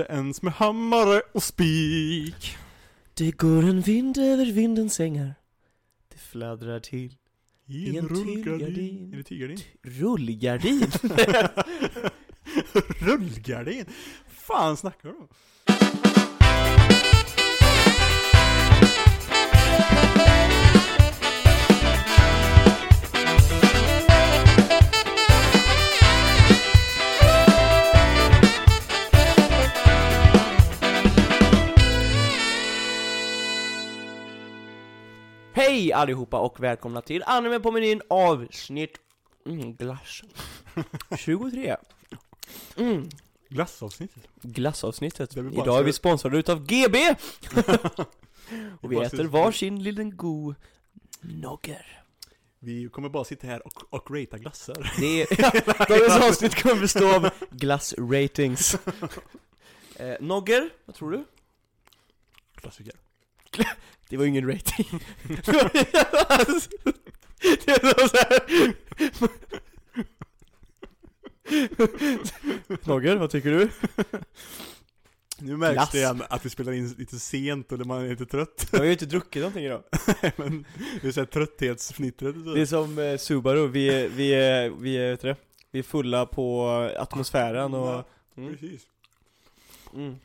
Inte ens med hammare och spik. Det går en vind över vindens ängar. Det fladdrar till. I en rullgardin. Är det tygardin? Rullgardin? rullgardin? fan snackar du om? Hej allihopa och välkomna till Anime på menyn avsnitt mm, glass 23 mm, Glassavsnittet. Glassavsnittet Det är väl bara Idag är vi sponsrade utav GB! och vi bara äter varsin liten god nogger Vi kommer bara sitta här och, och ratea glassar. Det är, dagens avsnitt kommer bestå av glassratings eh, Nogger, vad tror du? Klassiker. Det var ingen rating Det var så här. Nogger, vad tycker du? Nu märks Glass. det igen att vi spelar in lite sent och man är lite trött. Jag har ju inte druckit någonting idag Men det är såhär trötthetsfnittret och så. Det är som eh, Subaru, vi är, vi är, vi är, vet du det? Vi är fulla på atmosfären och Ja, mm. Precis. Mm.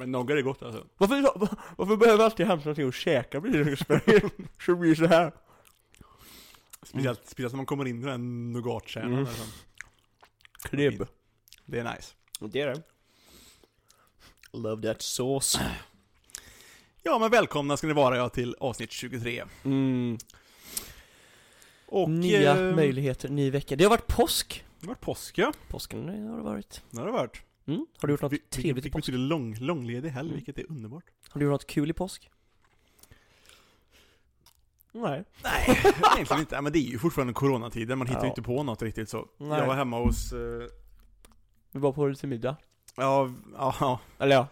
Men noggar är gott alltså. Varför, varför behöver jag alltid hämta någonting att käka blir det Så blir det så här Speciellt, speciellt när man kommer in i den nougatkärnan Mm. där som- Kribb Det är nice. Det är det Love that sauce Ja men välkomna ska ni vara ja till avsnitt 23. mm. Och... Nya eh, möjligheter, ny vecka Det har varit påsk Det har varit påsk ja. Påsken har det varit Det har det varit. Mm. Har du gjort något Vi- vi- trevligt i påsk? betyda lång, långledig helg, Mm. vilket är underbart. Har du gjort något kul i påsk? Nej Nej, egentligen inte. Men det är ju fortfarande coronatider, man hittar ju Ja. inte på något riktigt så. Nej. Jag var hemma hos... eh, Vi var på lite middag ja, ja, ja, Eller ja,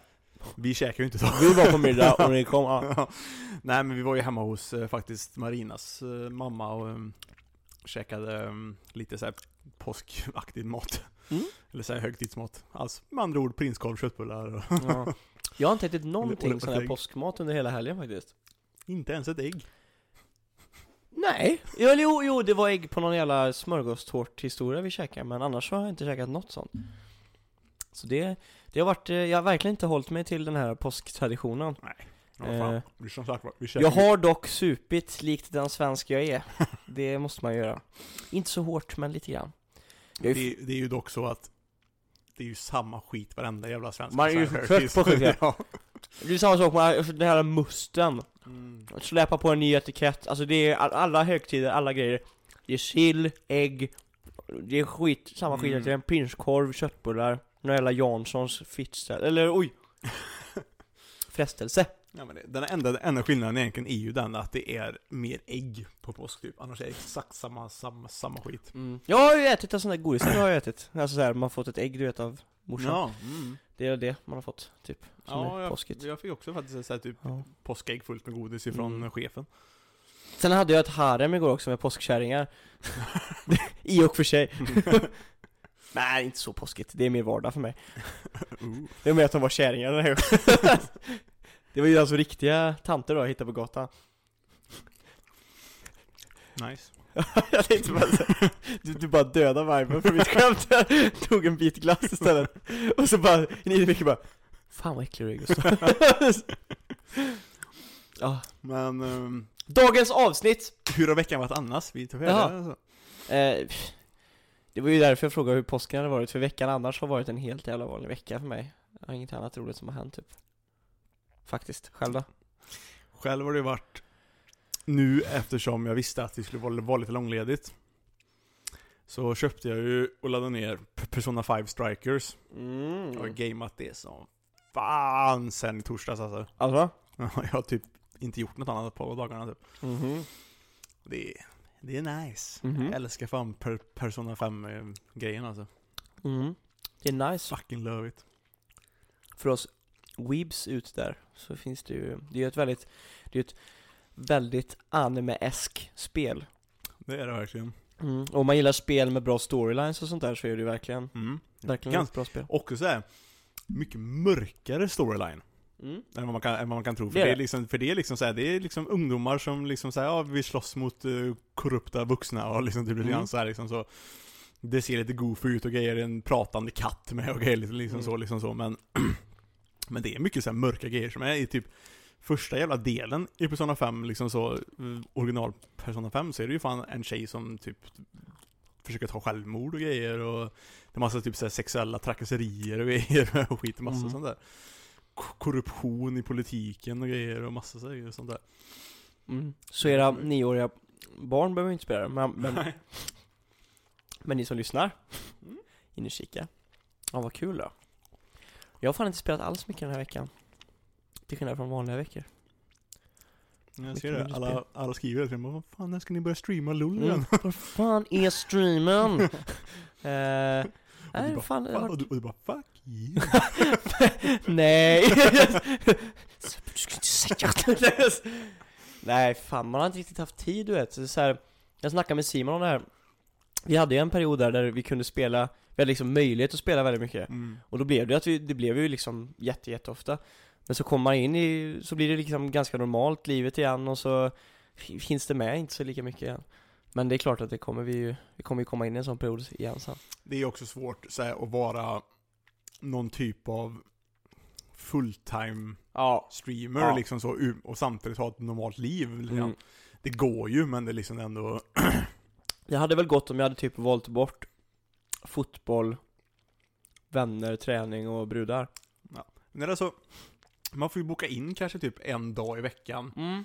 vi käkar ju inte då. vi var på middag och ni kom, ja. Ja. Nej men vi var ju hemma hos eh, faktiskt Marinas eh, mamma och um, käkade um, lite såhär påskaktig mat. Mm. Eller såhär högtidsmat. Alltså med andra ord prinskorv, köttbullar och ja Jag har inte ätit någonting sån här påskmat under hela helgen faktiskt inte ens ett ägg. Nej, jo, jo, jo det var ägg på någon jävla smörgåstårthistoria vi käkade, men annars har jag inte käkat något sånt Så det, det har varit, eh, jag har verkligen inte hållit mig till den här påsktraditionen fan. Eh, Jag har dock supit likt den svensk jag är Det måste man göra Inte så hårt, men lite grann det, det är ju dock så att det är ju samma skit varenda jävla svensk Man är ju trött på skit, ja. Det är samma sak med den här musten. Mm. Släpa på en ny etikett, alltså det är all- alla högtider, alla grejer. Det är sill, ägg, det är skit, samma skit Mm. det är en prinskorv, köttbullar, några jävla Janssons fittställ, eller oj! Frestelse Ja, men det, den enda, enda skillnaden egentligen är ju den att det är mer ägg på påsk typ. Annars är det exakt samma, samma, samma skit. mm. Jag har ju ätit en sån där godis, jag har jag ätit Alltså såhär, man har fått ett ägg du vet av morsan Ja, mm. Det är det man har fått, typ, som ja är jag, påskigt jag fick också faktiskt så här, typ ja. påskägg fullt med godis ifrån Mm. chefen. Sen hade jag ett harem igår också med påskkärringar I och för sig Nej, inte så påskigt, det är mer vardag för mig Ooh. Det är mer att de var kärringar den här gången. Det var ju alltså riktiga tanter då jag hittade på gatan Nice. Jag tänkte bara så du, du bara dödade viben för mitt skämt Tog en bit glass istället Och så bara, ni mycket bara Fan vad äcklig du är Gustav ja. Men ehm, Dagens avsnitt! hur har veckan varit annars? Vi färdiga alltså. Eh, det var ju därför jag frågade hur påsken hade varit, för veckan annars har varit en helt jävla vanlig vecka för mig Jag har inget annat roligt som har hänt typ Faktiskt, själv då? Själv har det varit nu eftersom jag visste att det skulle vara, lite långledigt. Så köpte jag ju och laddade ner Persona 5 Strikers. Mm. Jag har gameat det som fan sen i torsdags alltså. Alltså? Jag har typ inte gjort något annat på dagarna typ. Mhm Det är, det är nice. Mhm. Jag älskar fan per, Persona 5 eh, alltså. Mm. Det är nice Fucking love it. för oss weebs ut där så finns det ju, det är ju ett väldigt, det är ett väldigt anime-esk spel. Det är det verkligen. Mm. Och om man gillar spel med bra storylines och sånt där så är det ju verkligen, Mm. verkligen Gans- ett bra spel. Och så här, mycket mörkare storyline Mm. än vad man kan, än vad man kan tro. För Det är det är liksom, för det är liksom så här, det är liksom ungdomar som liksom säger ja vi slåss mot eh, korrupta vuxna och liksom typ Mm. grann så här liksom så Det ser lite goofy ut och grejer, en pratande katt med och grejer liksom Mm. så liksom så men Men det är mycket så mörka grejer som är i typ Första jävla delen i Persona 5, liksom så eh, Original Persona 5 så är det ju fan en tjej som typ Försöker ta självmord och grejer och Det är massa typ så sexuella trakasserier och grejer och skit och massa Mm. sånt där Korruption i politiken och grejer och massa så sånt där Mm. Så era nioåriga barn behöver inte spela det, men, men, men ni som lyssnar, Mm. in och kika. Ja, vad kul då. Jag har fan inte spelat alls mycket den här veckan. Till skillnad från vanliga veckor. Jag ser det, alla, alla skriver det, vad fan, när ska ni börja streama LOL Mm. igen? Vad fan är streamen? eh, nej, bara, fan, har och, du, och du bara 'fuck you' nej! du ska inte säga det. Nej, fan man har inte riktigt haft tid du vet. Så det är så här, jag snackade med Simon om det här. Vi hade ju en period där, där vi kunde spela, vi hade liksom möjlighet att spela väldigt mycket. mm. Och då blev det att vi, det blev ju liksom jätte, jätteofta. Men så kommer man in i, så blir det liksom ganska normalt livet igen och så finns det med inte så lika mycket igen. Men det är klart att det kommer vi ju, vi kommer ju komma in i en sån period igen sen. Det är också svårt så här, att vara någon typ av fulltime Ja. streamer Ja. liksom så, och samtidigt ha ett normalt liv. grann. Mm. Det går ju, men det är liksom ändå... Jag hade väl gått om jag hade typ valt bort fotboll, vänner, träning och brudar. Men det är alltså, man får ju boka in kanske typ en dag i veckan. Mm.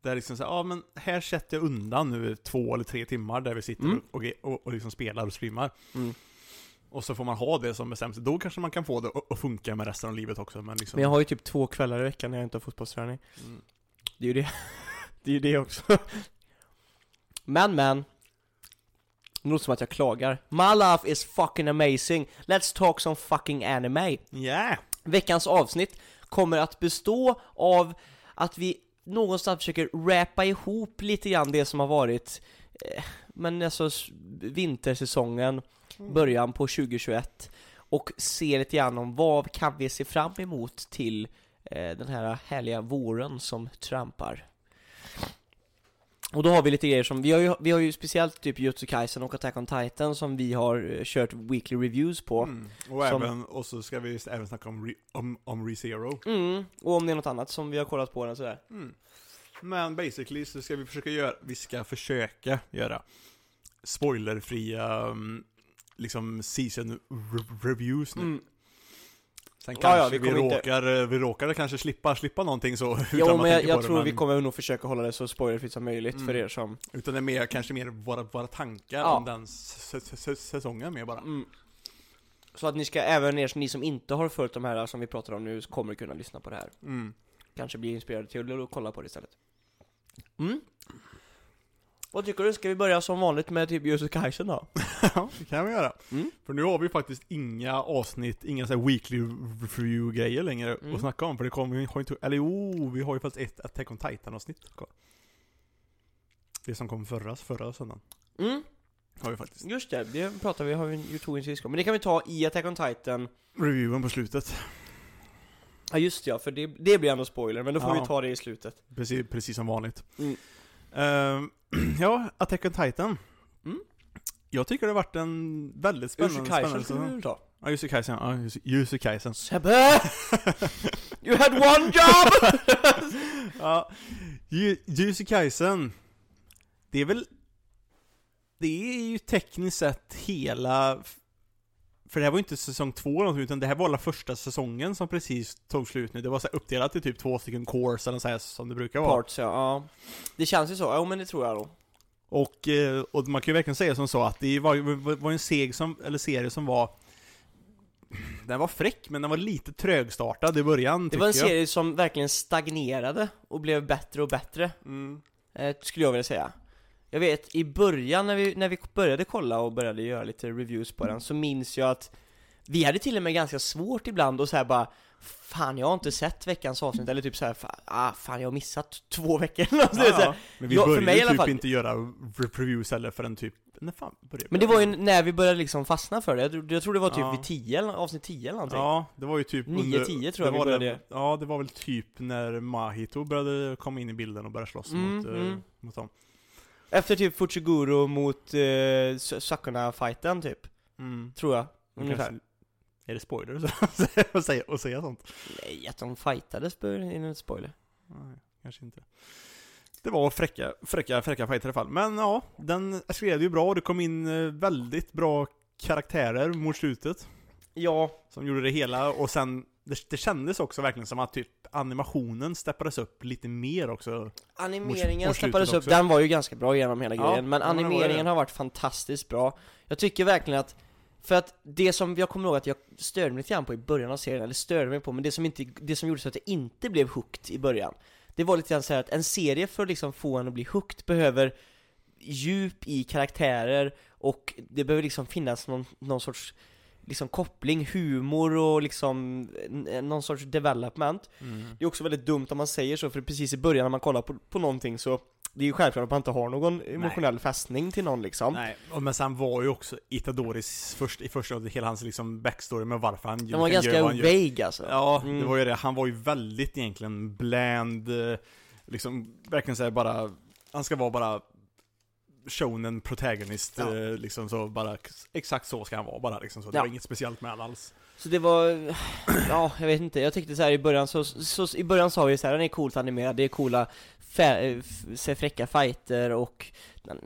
Där liksom så här, ja men här sätter jag undan nu två eller tre timmar där vi sitter Mm. och, och, och liksom spelar och streamar. Mm. Och så får man ha det som bestäms. Då kanske man kan få det att- att funka med resten av livet också. Men liksom... Men jag har ju typ två kvällar i veckan när jag inte har fotbollsträning. Mm. Det är ju det. det är ju det också. Men men. Det låter som att jag klagar. My life is fucking amazing. Let's talk some fucking anime. Yeah! Veckans avsnitt kommer att bestå av att vi någonstans försöker rappa ihop lite grann det som har varit eh, men alltså vintersäsongen, början på 2021 och se lite grann om vad kan vi se fram emot till eh, den här härliga våren som trampar. Och då har vi lite grejer som, vi har ju, vi har ju speciellt typ Jutsu Kaisen och Attack on Titan som vi har eh, kört weekly reviews på. Mm. Och, Som- även, och så ska vi även snacka om, re, om, om ReZero. Mm, och om det är något annat som vi har kollat på eller sådär. Mm. Men basically så ska vi försöka göra, vi ska försöka göra spoilerfria um, liksom season re- reviews nu. Mm. Sen Ja, kanske ja, vi vi, kommer inte- råkar, vi råkar kanske slippa, slippa någonting så Jo men jag, jag det, tror men- vi kommer nog försöka hålla det så spoilerfritt som möjligt Mm. för er som Utan det är mer, kanske mer våra, våra tankar Ja. om den säsongen mer bara. mm. Så att ni ska, även er ni som inte har följt de här som vi pratar om nu, kommer kunna lyssna på det här Mm. Kanske bli inspirerade till att kolla på det istället Mm Vad tycker du? Ska vi börja som vanligt med typ Jujutsu Kaisen då? Ja, det kan vi göra. Mm. För nu har vi faktiskt inga avsnitt, inga så weekly review-grejer längre Mm. att snacka om. För det kommer vi har inte, eller jo, vi har ju faktiskt ett Attack on Titan-avsnitt kvar. Det som kom förra, förra söndagen. Mm, Har vi faktiskt. just det, det pratar vi, har vi ju tog in sist Men det kan vi ta i Attack on Titan Reviewen på slutet. Ja just ja, för det, det blir ändå spoiler, men då får Ja. vi ta det i slutet Precis, precis som vanligt. Mm. Ehm, ja, Attack on Titan. Mm. Jag tycker det har varit en väldigt spännande, Jujutsu Kaisen spännande skulle du ta Ja, Jussi Kaisen. Ja, Jussi- Jussi Kaisen. Sebbe! You had one job! ja, Ju- Jussi Kaisen. Det är väl... Det är ju tekniskt sett hela... För det här var ju inte säsong två eller någonting, utan det här var alla första säsongen som precis tog slut nu. Det var så uppdelat i typ två stycken course eller så här som det brukar vara. Parts ja, ja Det känns ju så, ja men det tror jag då Och, eh, och man kan ju verkligen säga som så att det var, var, en seg som, eller serie som var Den var fräck, men den var lite trögstartad i början Det var en jag. serie som verkligen stagnerade och blev bättre och bättre, Mm. eh, skulle jag vilja säga Jag vet, i början när vi, när vi började kolla och började göra lite reviews på den så minns jag att Vi hade till och med ganska svårt ibland och så här bara Fan jag har inte sett veckans avsnitt, eller typ så här, fa- ah, fan jag har missat två veckor där. Ja, ja. Men vi Ja, för började mig typ fall. inte göra re- reviews heller förrän typ när fan började Men det var ju när vi började liksom fastna för det, jag, tror- jag tror det var typ Ja. vid 10 eller avsnitt 10 eller någonting Ja, det var ju typ 9-10 under- tror jag vi började. det- Ja, det var väl typ när Mahito började komma in i bilden och började slåss Mm, mot, eh, mm. mot dem. Efter typ Fuchiguro mot uh, Sakuna-fighten typ, Mm. tror jag, ungefär kanske- Är det spoilers att säga, att säga sånt? Nej, att de fightades är en spoiler Nej, kanske inte. Det var fräcka, fräcka, fräcka fighter i alla fall. Men ja, den esklerade ju bra. Det kom in eh, väldigt bra karaktärer mot slutet. Ja, Som gjorde det hela, och sen det, det kändes också verkligen som att typ animationen steppades upp lite mer också. animeringen mot steppades upp, också. den var ju ganska bra genom hela Ja, grejen Men animeringen har varit fantastiskt bra Jag tycker verkligen att För att det som jag kommer ihåg att jag störde mig lite grann på i början av serien, eller störde mig på, men det som, inte, det som gjorde så att jag inte blev hooked i början Det var lite grann så här att en serie för att liksom få en att bli hooked behöver djup i karaktärer och det behöver liksom finnas någon, någon sorts liksom koppling, humor och liksom n- någon sorts development. Det är också väldigt dumt om man säger så, för precis i början när man kollar på, på någonting så Det är ju självklart att man inte har någon emotionell fästning till någon liksom. Nej, och men sen var ju också Itadoris först, i första, hela hans liksom backstory med varför han Den var ganska vague alltså. Ja, Mm. det var ju det. Han var ju väldigt egentligen bland, eh, liksom verkligen såhär bara, han ska vara bara shonen protagonist, Ja. eh, liksom så bara, exakt så ska han vara bara liksom så. Det Ja. var inget speciellt med han alls. Så det var, ja jag vet inte, jag tyckte så här i början så, så i början sa vi så här, den är coolt animerad, det är coola, fä, fräcka fighter och,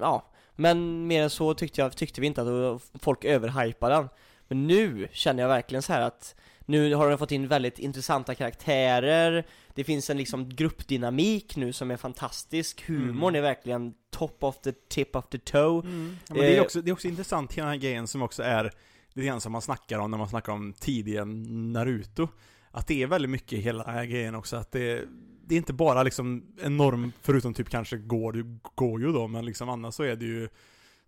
ja Men mer än så tyckte, jag, tyckte vi inte att folk överhypade den Men nu känner jag verkligen så här att nu har den fått in väldigt intressanta karaktärer Det finns en liksom gruppdynamik nu som är fantastisk Humorn Mm. är verkligen top of the tip of the toe Ja, men det, är Eh. också, det är också intressant, hela den här grejen som också är lite grann som man snackar om när man snackar om tidiga Naruto. Att det är väldigt mycket hela den här grejen också, att det, det är inte bara liksom en norm, förutom typ kanske Goju, Goju då, men liksom annars så är det ju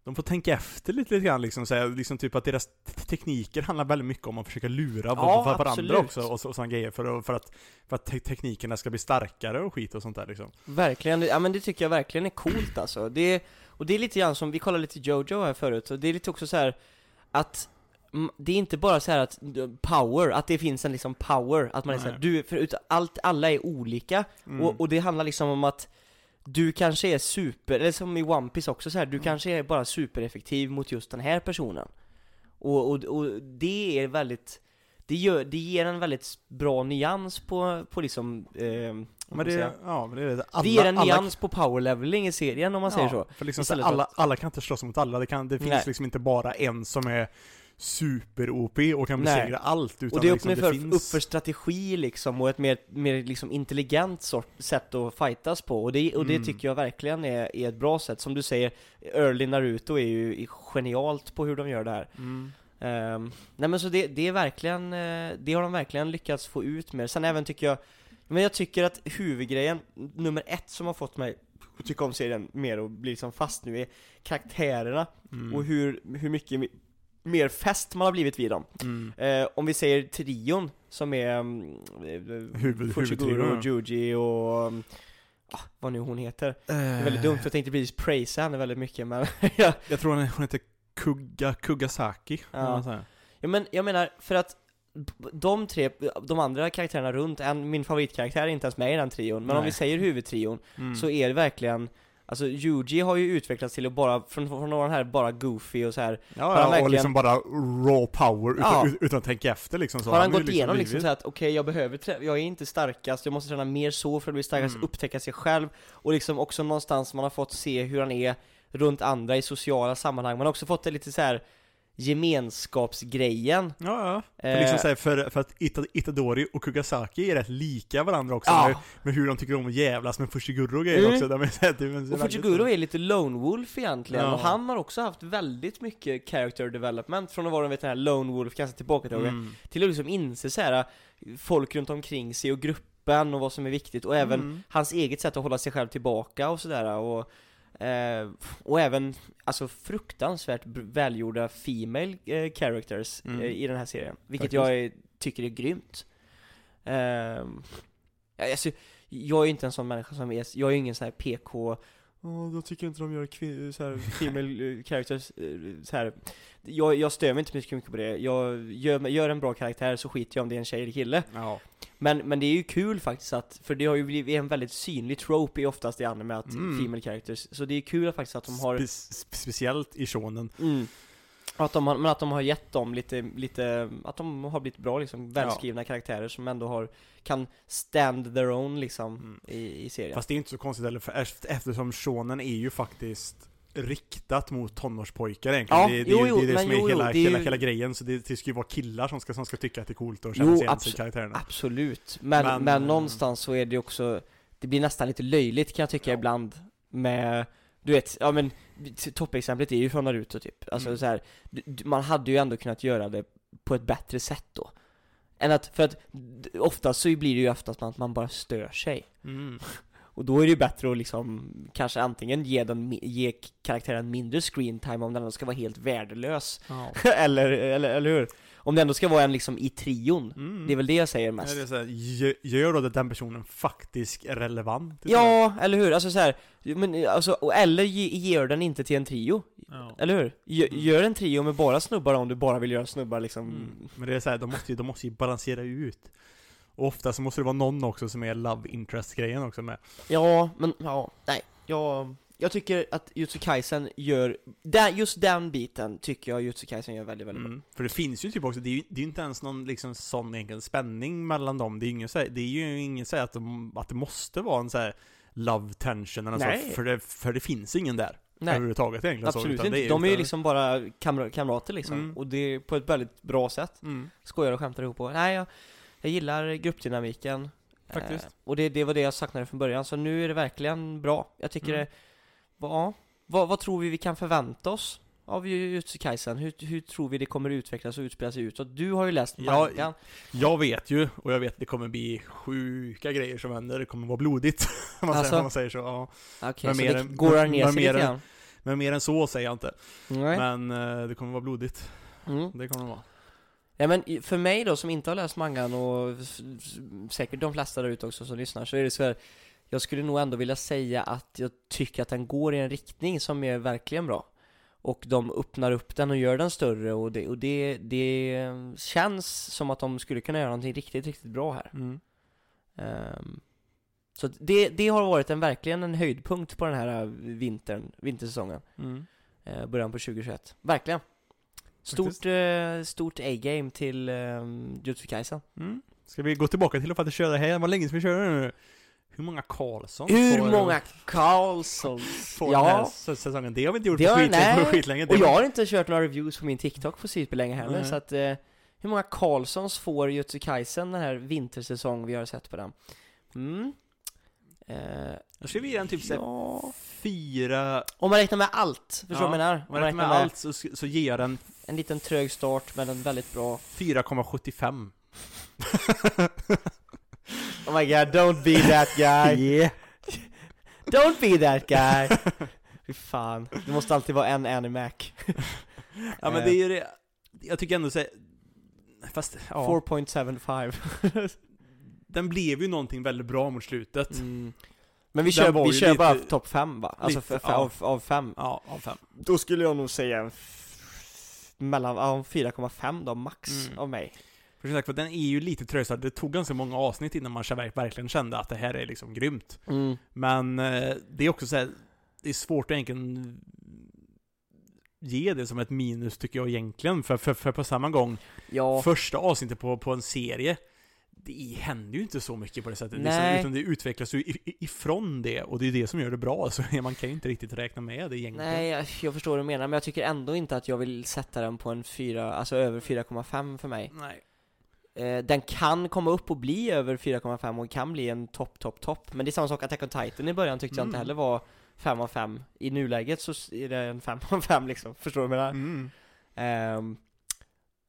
de får tänka efter lite, lite grann liksom, säga, liksom typ att deras te- tekniker handlar väldigt mycket om att försöka lura Ja, var- varandra också och, så, och sådana grejer för, att- för att, för att te- teknikerna ska bli starkare och skit och sånt där liksom. Verkligen, ja men det tycker jag verkligen är coolt alltså. Det, och det är lite grann som, vi kollade lite Jojo här förut, och det är lite också så här att det är inte bara så här att power, att det finns en liksom power, att man är såhär, Nej. du, för allt, alla är olika, Mm. och, och det handlar liksom om att du kanske är super, eller som i One Piece också så här, du Mm. kanske är bara supereffektiv mot just den här personen. Och, och, och det är väldigt, det, gör, det ger en väldigt bra nyans på, på liksom, eh, men det, ja, men det är det. Alla, det ger en alla- nyans på powerleveling i serien om man säger så. För liksom, alla, alla kan inte slåss mot alla, det, kan, det finns Nej. liksom inte bara en som är super-OP och kan besegra allt, utan Och det liksom, öppnar för, finns... upp för strategi liksom och ett mer, mer liksom intelligent sort, sätt att fightas på och det, och det Mm. tycker jag verkligen är, är ett bra sätt. Som du säger, Early Naruto är ju genialt på hur de gör det här. Mm. Ehm, nej men så det, det är verkligen, eh, det har de verkligen lyckats få ut mer. Sen även tycker jag, men jag tycker att huvudgrejen, nummer ett som har fått mig att tycka om serien mer och bli liksom fast nu är karaktärerna Mm. och hur, hur mycket mer fäst man har blivit vid dem. Mm. Eh, om vi säger trion som är um, Huvud- Fushiguro. Juji och um, ah, vad nu hon heter. Det är väldigt dumt, för jag tänkte precis praisa henne väldigt mycket men ja, Jag tror hon, hon heter Kugga, Kugasaki. Ja. ja, men jag menar för att de tre, de andra karaktärerna runt, en, min favoritkaraktär är inte ens med i den trion, men om Nej. vi säger huvudtrion Mm. så är det verkligen Alltså Yuji har ju utvecklats till att bara, från, från någon här bara goofy och så här Ja, Har han ja och verkligen- liksom bara raw power utan, Ja. ut- utan att tänka efter liksom. Så har han ju gått igenom liksom så att okej jag behöver trä- jag är inte starkast, jag måste träna mer så för att bli starkast, Mm. upptäcka sig själv och liksom också någonstans man har fått se hur han är runt andra i sociala sammanhang, man har också fått det lite så här gemenskapsgrejen Ja, ja. För, Eh. liksom här, för, för att Ita, Itadori och Kugasaki är rätt lika varandra också Ja. med, med hur de tycker om att jävlas med Fushiguro och grejer Mm. också. De är, så här, är Och så- är lite lone wolf egentligen, Ja. och han har också haft väldigt mycket character development från att vara vet, den här lone wolf, ganska tillbakadragen, Mm. till att liksom inse så här folk runt omkring sig och gruppen och vad som är viktigt och även Mm. hans eget sätt att hålla sig själv tillbaka och sådär och eh, och även alltså fruktansvärt välgjorda female eh, characters Mm. eh, i den här serien, vilket Faktiskt. jag är, tycker är grymt. Ja, alltså, jag är ju inte en sån människa som är, jag är ju ingen sån här PK Åh, då tycker jag inte de gör kvin- så här, female eh, characters eh, så här. Jag, jag stör mig inte mycket mycket på det. Jag gör, gör en bra karaktär så skiter jag om det är en tjej eller kille. Ja. Men, men det är ju kul faktiskt att, för det har ju blivit en väldigt synlig trope i oftast i anime att Mm. female characters, så det är kul faktiskt att de har spe- speciellt i shonen. mm, att de har, men att de har gett dem lite, lite, att de har blivit bra liksom, välskrivna karaktärer som ändå har, kan stand their own liksom Mm. i, i serien. Fast det är inte så konstigt heller, för eft- eftersom shonen är ju faktiskt riktat mot tonårspojkar egentligen. Ja, det, det, jo, jo, det är det som är jo, hela, det hela, hela grejen, så det, det ska ju vara killar som ska, som ska tycka att det är coolt och känna Jo, sig sig i karaktärerna. Absolut, men, Men, men, eh, någonstans så är det också Det blir nästan lite löjligt kan jag tycka Ja. ibland Med Du vet, ja men Toppexemplet är ju från Naruto typ Alltså Mm. så här, Man hade ju ändå kunnat göra det På ett bättre sätt då Än att, för att Oftast så blir det ju oftast att man bara stör sig Mm. Och då är det ju bättre att liksom Kanske antingen ge, den, ge karaktären mindre screen time om den ska vara helt värdelös Ja. eller, eller, eller hur? Om det ändå ska vara en liksom i trion Mm. Det är väl det jag säger Ja, mest det är så här, gö- gör då den personen faktiskt relevant? Ja, eller hur? Alltså så här, men alltså, eller ge, gör den inte till en trio, Ja. eller hur? Gö, Mm. Gör en trio med bara snubbar om du bara vill göra snubbar liksom Mm. Men det är så här, de måste ju, de måste ju balansera ut. Och ofta så måste det vara någon också som är love interest-grejen också med. Ja, men ja, nej, jag, jag tycker att Jutsu Kaisen gör, där, just den biten tycker jag Jutsu Kaisen gör väldigt, väldigt bra Mm. För det finns ju typ också, det är ju det är ju inte ens någon liksom sån egen spänning mellan dem. Det är, ingen, så här, det är ju ingen så att, de, att det måste vara en så här love tension eller Nej. så, för det, för det finns ingen där. Nej, överhuvudtaget egentligen. så, absolut utan inte, det de är ju liksom bara kamra, kamrater liksom, Mm. och det är på ett väldigt bra sätt Mm. Skojar och skämtar ihop och, nej jag, jag gillar gruppdynamiken Faktiskt. Eh, Och det, det var det jag saknade från början, så nu är det verkligen bra Jag tycker Mm. det, ja, vad, vad tror vi vi kan förvänta oss av Jujutsu Kaisen? Hur, hur tror vi det kommer utvecklas och utspela sig utåt? Du har ju läst Ja, mangan Jag vet ju, och jag vet att det kommer bli sjuka grejer som händer, det kommer vara blodigt. om, man Alltså? säger, om man säger så. Ja. Okej, men så mer det än- går ner men sig lite grann? Men mer än så säger jag inte. Nej. Men eh, det kommer vara blodigt. Mm. Det kommer det vara. Ja men för mig då som inte har läst mangan och säkert de flesta där ute också som lyssnar så är det så här, Jag skulle nog ändå vilja säga att jag tycker att den går i en riktning som är verkligen bra Och de öppnar upp den och gör den större och det, och det, det känns som att de skulle kunna göra någonting riktigt, riktigt bra här Mm. Ehm, Så det, det har varit en, verkligen en höjdpunkt på den här vintern, vintersäsongen Mm. eh, Början på 2021, verkligen Stort, eh, stort A-game till um, Jutsu Kaisen Mm. Ska vi gå tillbaka till att köra här? Det var länge sedan vi körde nu. Hur många Karlsson Hur får, många Karlssons? får den här Ja, säsongen? Det har vi inte gjort Det på, har- skit, nej. på skitlänge. Och jag har inte kört några reviews på min TikTok på superlänge heller Nej. så att eh, Hur många Karlssons får Jutsu Kaisen den här vintersäsong vi har sett på den? Mm eh, Jag skulle vilja en typ ja. fyra... Om man räknar med allt, förstår du Ja, vad jag menar? Om man räknar med allt så, så ger jag den En liten trög start men en väldigt bra 4,75. Oh my god, don't be that guy Yeah. Don't be that guy Fy fan, det måste alltid vara en Animac Ja men det är ju det, jag tycker ändå så Fast, ja, 4.75 den blev ju någonting väldigt bra mot slutet. mm. Men vi Den kör, vi kör lite- bara topp 5 va? Alltså lite, ja. av, av 5 Ja, av fem. Då skulle jag nog säga mellan, ja, 4,5 då max Mm. av mig För som sagt, för den är ju lite trösad. Det tog ganska många avsnitt innan man verk- verkligen kände att det här är liksom grymt. mm. Men eh, det är också så här, det är svårt att egentligen ge det som ett minus tycker jag egentligen. För, för, för på samma gång, Ja, första avsnittet på, på en serie, det händer ju inte så mycket på det sättet. Liksom, utan det utvecklas ju ifrån det, och det är det som gör det bra. Så man kan ju inte riktigt räkna med det egentligen. nej jag, jag förstår vad du menar men jag tycker ändå inte att jag vill sätta den på en 4, alltså över 4,5 för mig Nej. Eh, Den kan komma upp och bli över 4,5 och kan bli en topp, topp, topp Men det är samma sak, Attack on Titan i början tyckte jag inte Mm. heller var 5 av 5 I nuläget så är det en 5 av 5 liksom, förstår du vad jag menar? Mm. Ehm,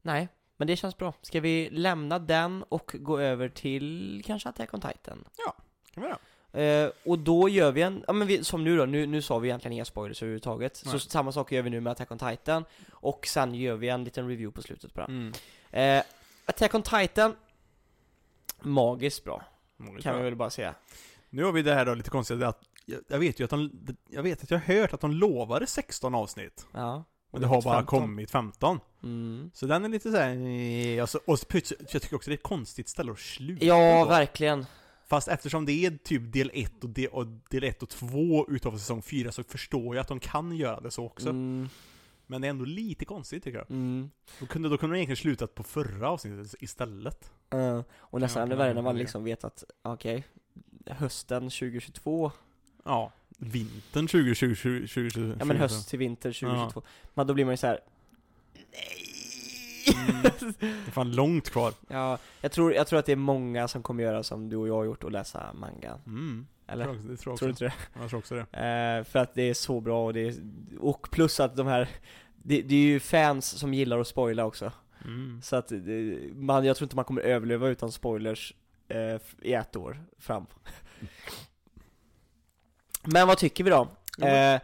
nej, men det känns bra. Ska vi lämna den och gå över till kanske Attack on Titan? Kan vi göra. Eh, och då gör vi en, ja men vi, som nu då, nu, nu sa vi egentligen inga spoilers överhuvudtaget. Nej. Så samma sak gör vi nu med Attack on Titan, och sen gör vi en liten review på slutet på den. Mm. Eh, Attack on Titan, magiskt bra, Målet kan bra. vi väl bara säga. Nu har vi det här då lite konstigt att jag, jag vet ju att de, jag vet att jag har hört att de lovade 16 avsnitt. Ja. Men det har bara 15. kommit 15. Mm. Så den är lite såhär, eh, alltså, och så jag tycker också det är ett konstigt ställe att sluta Ja, på. verkligen. Fast eftersom det är typ del 1 och, del- och del 1 och 2 utav säsong 4 så förstår jag att de kan göra det så också. Mm. Men det är ändå lite konstigt tycker jag. Mm. Då kunde, då kunde de egentligen slutat på förra avsnittet istället. Eh, och nästan Ja, ännu ja, värre när man ja. liksom vet att, okej, hösten 2022, Ja, vintern 2020, 2020 ja men höst till vinter 2022, men då blir man ju så här. Mm. Det är fan långt kvar. Ja, jag tror, jag tror att det är många som kommer göra som du och jag har gjort och läsa manga. Mm. Eller? Tror jag- tror jag Tror du inte det? Jag tror också det. Eh, för att det är så bra och det är, och plus att de här, det, det är ju fans som gillar att spoila också. Mm. Så att man, jag tror inte man kommer överleva utan spoilers eh, i ett år fram. Men vad tycker vi då? Eh,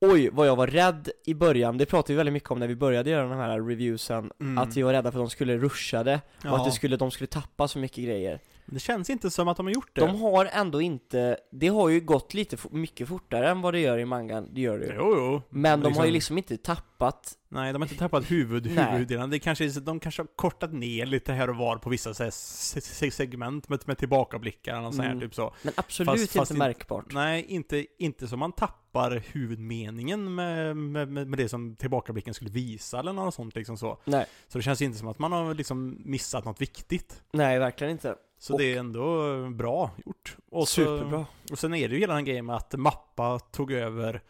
oj, vad jag var rädd i början, det pratade vi väldigt mycket om när vi började göra de här reviewsen, Mm. att vi var rädda för att de skulle rusha det, och Ja. att det skulle, de skulle tappa så mycket grejer. Det känns inte som att de har gjort det. De har ändå inte, det har ju gått lite mycket fortare än vad det gör i mangan, det gör det ju. Jo, jo. Men de har ju Liksom- liksom inte tappat, Nej, de har inte tappat huvud, huvuddelen. Det kanske, de kanske har kortat ner lite här och var på vissa så här, se- se- segment med, med tillbakablickar och sånt här, Mm. typ så. men absolut Fast- inte fast märkbart. Nej, inte, inte som man tappar huvudmeningen med, med, med, med det som tillbakablicken skulle visa eller något sånt liksom så. Nej, Så det känns inte som att man har liksom missat något viktigt. nej verkligen inte. Så Och- det är ändå bra gjort. Och så, Superbra. Och sen är det ju hela den grejen med att Mappa tog över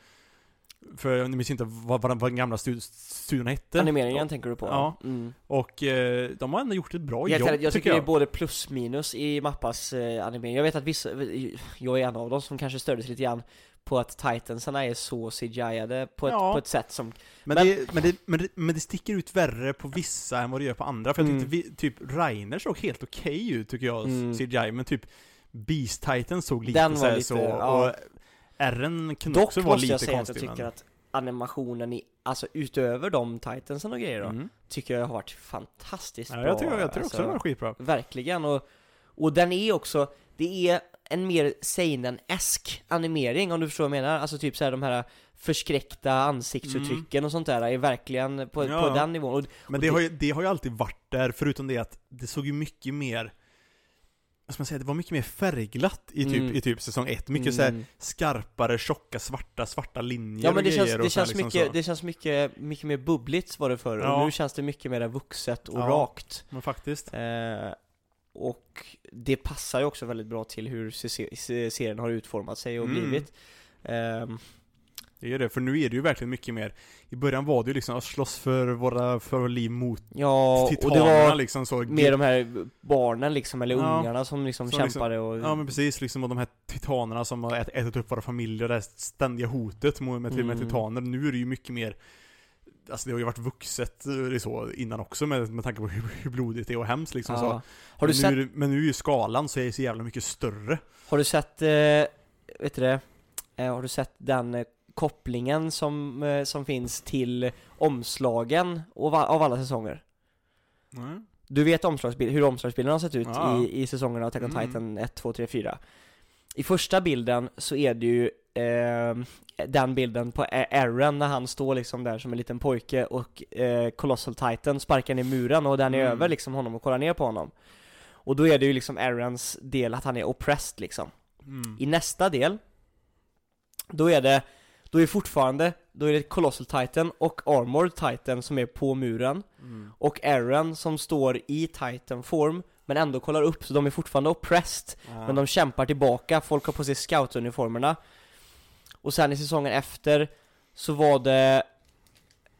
för ni minns inte vad, vad, den gamla stud- studion hette? Animeringen tänker du på? Ja. Mm. Och eh, de har ändå gjort ett bra Jag, jobb, jag, jag tycker tycker det jag. är både plus minus i Mappas eh, animering. Jag vet att vissa, jag är en av dem som kanske stördes lite grann på att Titansarna är så CGI-ade på ett, Ja. på ett sätt som, Men, men- det, men, det, men, det, men det sticker ut värre på vissa än vad det gör på andra. För jag Mm. tyckte vi, typ Reiner såg helt okej ut tycker jag, Mm. CGI. Men typ Beast Titan såg lite Den så, här lite, så ja. och R'n kunde dock också vara måste lite jag säga att konstig. jag tycker men... att animationen i, alltså utöver de Titansen och grejer då, Mm. tycker jag har varit fantastiskt Ja, bra. jag tycker, jag tycker alltså, också det var skitbra. Verkligen, och, och den är också, det är en mer seinen-esk animering om du förstår vad jag menar, alltså typ så här de här förskräckta ansiktsuttrycken och sånt där är verkligen på, Ja. på den nivån. Och, Men och det har, ju, det har ju alltid varit där, förutom det att det såg ju mycket mer vad ska man säga, det var mycket mer färgglatt i typ, Mm. i typ säsong ett. Mycket så här skarpare, tjocka, svarta, svarta linjer Ja men det och känns, det så känns, liksom mycket, så. det känns mycket, mycket mer bubbligt var det förr, Ja. och nu känns det mycket mer vuxet och Ja. rakt. Men faktiskt. Eh, och det passar ju också väldigt bra till hur se- se- serien har utformat sig och Mm. blivit. Ehm, Det är det, för nu är det ju verkligen mycket mer I början var det ju liksom att slåss för våra, för våra liv mot ja, och det var liksom så med de här barnen liksom, eller Ja. ungarna som liksom Som liksom- kämpade och... Ja men precis, liksom och de här titanerna som har ät, ätit upp våra familjer, det här ständiga hotet mot, med, med Mm. titaner. Nu är det ju mycket mer Alltså det har ju varit vuxet eh, så innan också med, med tanke på hur, hur blodigt det är och hemskt liksom så. ja. Har du men, sett, nu, men nu är ju skalan så är så jävla mycket större. har du sett, eh, vet du det, eh, har du sett den eh, kopplingen som, eh, som finns till omslagen av, av alla säsonger? Mm. Du vet omslagsbild, hur omslagsbilden har sett ut Ja. i, i säsongerna Attack on Mm. Titan 1, 2, 3, 4 I första bilden så är det ju eh, den bilden på Aaron när han står liksom där som en liten pojke och eh, Colossal Titan sparkar ner muren och den är Mm. över liksom honom och kollar ner på honom Och då är det ju liksom Aarons del att han är oppressed liksom Mm. I nästa del Då är det Då är fortfarande Då är det Colossal Titan och Armored Titan som är på muren Mm. och Aaron som står i Titan form men ändå kollar upp så de är fortfarande oppressed Ja. men de kämpar tillbaka, folk har på sig scoutuniformerna och sen i säsongen efter så var det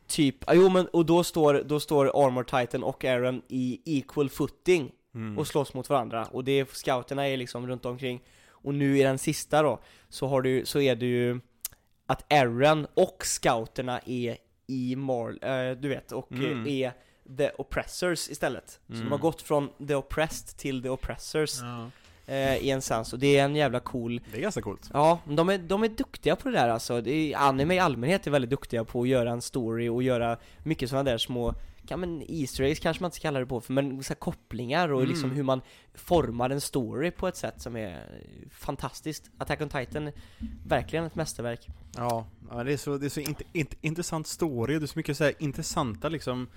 typ, ah, jo men och då står, då står Armor Titan och Aaron i equal footing Mm. och slåss mot varandra och det är, scouterna är liksom runt omkring och nu i den sista då så har du, så är det ju att Aaron och scouterna är i Marl, eh, du vet, och Mm. är the oppressors istället. Så Mm. de har gått från the oppressed till the oppressors Ja. Eh, i en sens, och det är en jävla cool Det är ganska coolt. Ja, de är, de är duktiga på det där alltså. Det är, anime i allmänhet är väldigt duktiga på att göra en story och göra mycket sådana där små ja men Easter eggs kanske man inte ska kalla det på, för, men så kopplingar och Mm. liksom hur man formar en story på ett sätt som är fantastiskt. Attack on Titan, verkligen ett mästerverk. Ja, ja det är så, det är så int, int, intressant story, det är så mycket så här intressanta liksom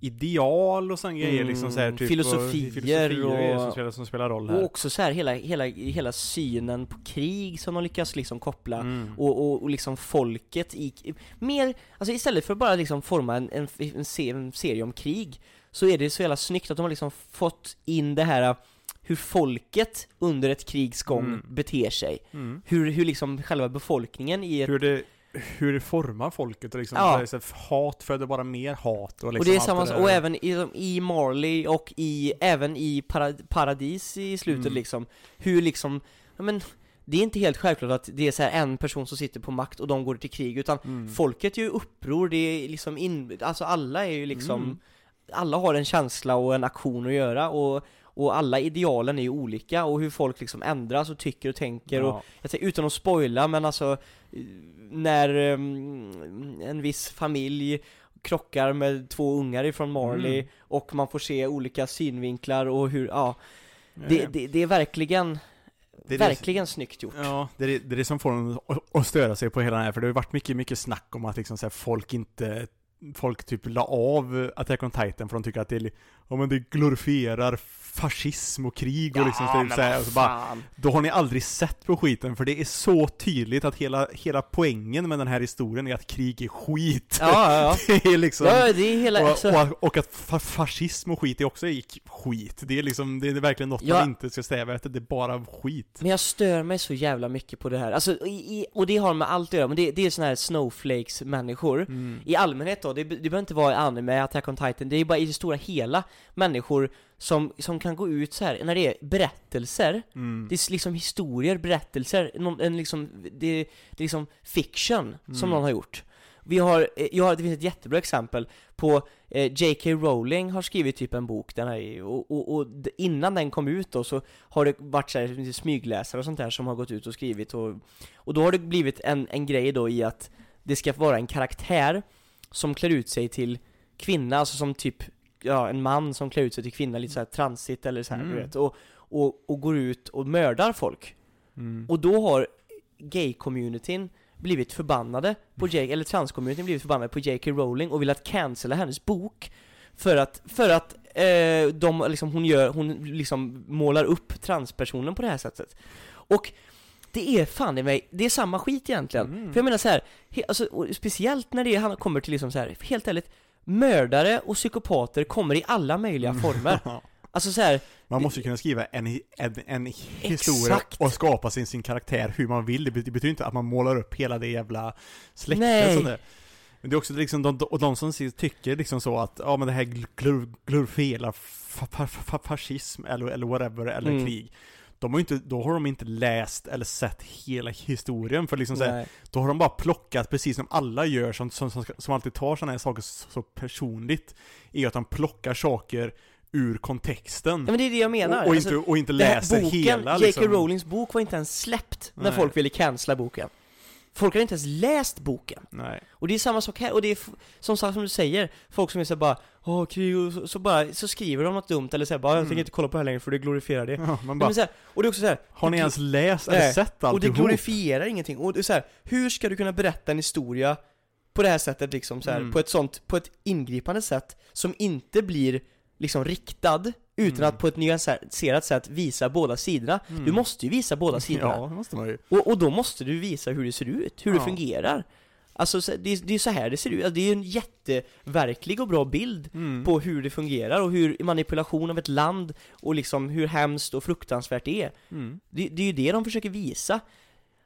ideal och sådana grejer liksom så här, Mm, typ, filosofier och, filosofier och- som, spelar, som spelar roll här. Och också så här hela, hela, hela synen på krig som de lyckas liksom koppla Mm. och, och, och liksom folket i, mer, alltså istället för att bara liksom forma en, en, en, se- en serie om krig Så är det så jävla snyggt att de har liksom fått in det här hur folket under ett krigs gång Mm. beter sig Mm. Hur, hur liksom själva befolkningen i ett, Hur det hur det formar folket och liksom Ja. så här, hat föder bara mer hat och liksom och det är samma, där. och även i, i Marley och i, även i para, Paradis i slutet Mm. liksom Hur liksom, ja men det är inte helt självklart att det är så här en person som sitter på makt och de går till krig utan Mm. Folket gör ju uppror, det är liksom in, alltså alla är ju liksom Mm. Alla har en känsla och en aktion att göra och, och alla idealen är ju olika och hur folk liksom ändras och tycker och tänker och ja. jag säger utan att spoila men alltså När ehm, en viss familj krockar med två ungar ifrån Marley Mm. och man får se olika synvinklar och hur, ja. Det, det, det är verkligen, Det är det- verkligen snyggt gjort. Ja, det är det, det är det som får att- att störa sig på hela den här, för det har ju varit mycket, mycket snack om att liksom så här, folk inte Folk typ la av Attack on Titan för de tycker att det ja men det glorifierar fascism och krig och liksom typ så här, och så bara. Då har ni aldrig sett på skiten, för det är så tydligt att hela, hela poängen med den här historien är att krig är skit. Ja, ja, ja. Det är liksom ja, det är hela, och, alltså, och, och att fa fascism och skit är också skit. Det är liksom, det är verkligen något Ja. man inte ska sträva efter, det är bara skit. Men jag stör mig så jävla mycket på det här, alltså, i, i, och det har med allt att göra, men det, det är såna här snowflakes-människor Mm. I allmänhet då, det, det behöver inte vara i anime, Attack on Titan, det är bara i det stora hela människor som, som kan gå ut så här när det är berättelser Mm. Det är liksom historier, berättelser, någon, en liksom, det, det är liksom fiction som Mm. någon har gjort Vi har, eh, jag har, det finns ett jättebra exempel på eh, J.K. Rowling har skrivit typ en bok, den här, och, och, och innan den kom ut då så har det varit så här, smygläsare och sånt där som har gått ut och skrivit och, och då har det blivit en, en grej då i att det ska vara en karaktär som klär ut sig till kvinna, alltså som typ, ja en man som klär ut sig till kvinna, lite så här transigt eller så här, Mm. du vet, och, och, och går ut och mördar folk Mm. och då har gay-communityn blivit förbannade på J, eller trans-communityn blivit förbannade på J.K. Rowling och velat cancella hennes bok För att, för att eh, de, liksom, hon gör, hon liksom målar upp transpersonen på det här sättet Och det är fan i mig, det är samma skit egentligen Mm. För jag menar så här, he, alltså, speciellt när det han kommer till liksom så här, helt ärligt Mördare och psykopater kommer i alla möjliga former Alltså så här, Man måste ju kunna skriva en, en, en historia Exakt. och skapa sin, sin karaktär hur man vill. Det bet- det betyder inte att man målar upp hela det jävla släktet det. Men det är också liksom de, och de som tycker liksom så att, ja men det här glor- glorifierar fa, fa, fa, fascism eller, eller whatever, eller Mm. krig. De har inte, då har de inte läst eller sett hela historien för liksom så här, nej. då har de bara plockat precis som alla gör som, som, som, som alltid tar sådana här saker så, så personligt. Är att de plockar saker ur kontexten. Ja, men det är det jag menar och, och, Alltså, inte, och inte läser boken, hela J.K. liksom. Rowlings bok var inte ens släppt när Nej. folk ville cancella boken Folk har inte ens läst boken Nej. Och det är samma sak här, och det är som sagt som du säger Folk som är så bara Åh krig och så, så bara, så skriver de något dumt eller säger bara Jag Mm. tänker inte kolla på det här längre för det glorifierar det Ja, man bara, men så här, Och det är också så här, har ni ens läst eller sett Och det glorifierar ingenting, och det är så här, hur ska du kunna berätta en historia på det här sättet liksom så här, Mm. på ett sånt, på ett ingripande sätt som inte blir liksom riktad utan Mm. att på ett nyanserat sätt visa båda sidorna. Du Mm. måste ju visa båda sidorna. Ja, det måste man ju. Och, och då måste du visa hur det ser ut, hur det Ja. fungerar. Alltså så- det, är- det är så här det ser ut, alltså, det är en jätteverklig och bra bild Mm. på hur det fungerar och hur manipulation av ett land och liksom hur hemskt och fruktansvärt det är. Mm. Det, det är ju det de försöker visa.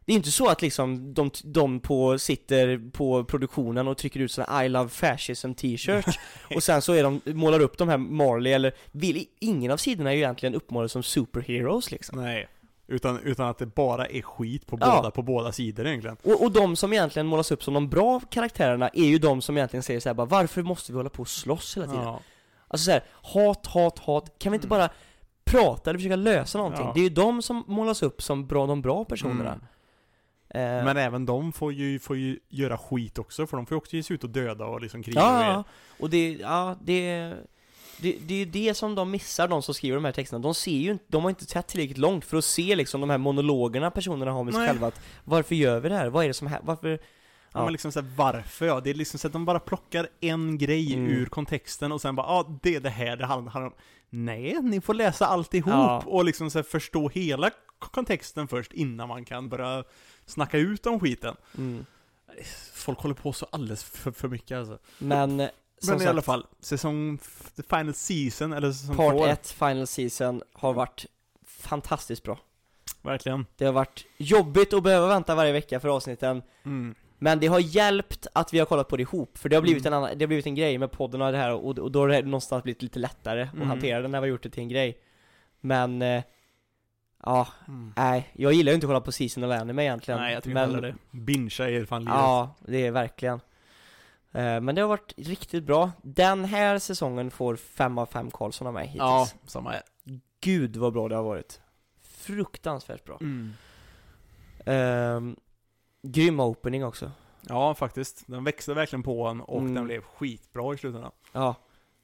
Det är inte så att liksom de, de på, sitter på produktionen och trycker ut såna I love fascism t-shirts och sen så är de, målar upp de här Marley eller vill, ingen av sidorna är ju egentligen uppmålade som superheroes liksom. Nej. Utan, utan att det bara är skit på Ja. båda, på båda sidor egentligen. Och, och de som egentligen målas upp som de bra karaktärerna är ju de som egentligen säger så här bara varför måste vi hålla på och slåss hela tiden? Ja. Alltså så här, hat, hat, hat, kan vi inte Mm. bara prata eller försöka lösa någonting? Ja. Det är ju de som målas upp som bra, de bra personerna. Mm. Eh, Men även de får ju, får ju göra skit också, för de får ju också ge sig ut och döda och liksom kriga ja, och ja, och det, ja, det det, det är ju det som de missar, de som skriver de här texterna. De ser ju inte, de har inte sett tillräckligt långt för att se liksom de här monologerna personerna har med sig Nej. själva. Att, varför gör vi det här? Vad är det som händer? Varför? Ja. Men liksom så här, varför ja? Det är liksom så att de bara plockar en grej Mm. ur kontexten och sen bara, ja, det är det här det handlar om. Nej, ni får läsa alltihop Ja. och liksom så här, förstå hela kontexten först innan man kan börja snacka ut om skiten. Mm. Folk håller på så alldeles för, för mycket alltså. Men, som Men i sagt, alla fall, säsong, final season, eller säsong Part två. 1, Final Season, har varit fantastiskt bra. Verkligen. Det har varit jobbigt att behöva vänta varje vecka för avsnitten, Mm. men det har hjälpt att vi har kollat på det ihop, för det har blivit, Mm. en, annan, det har blivit en grej med podden och det här, och, och då har det någonstans blivit lite lättare att Mm. hantera det när vi har gjort det till en grej. Men, eh, ja, Mm. nej, jag gillar ju inte att kolla på Season of Anime egentligen. Nej, jag tycker men, inte det. Bingea är fan livet. Ja, det är verkligen. Eh, Men det har varit riktigt bra. Den här säsongen får fem av fem Karlsson av mig hittills. ja, samma här. Gud vad bra det har varit. Fruktansvärt bra. Mm. Ehm, grym opening också. Ja, faktiskt. Den växte verkligen på en och Mm. den blev skitbra i slutändan. Ja.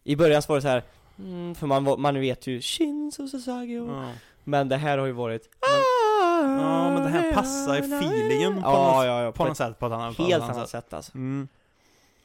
I början så var det så här. Mm, för man, man vet ju Shinzo Sasagi och, Ja. Men det här har ju varit Ja, men det här passar i feelingen på, Ja, något, ja, ja, på något sätt. På ett annat, på ett helt annat annat sätt alltså. Mm.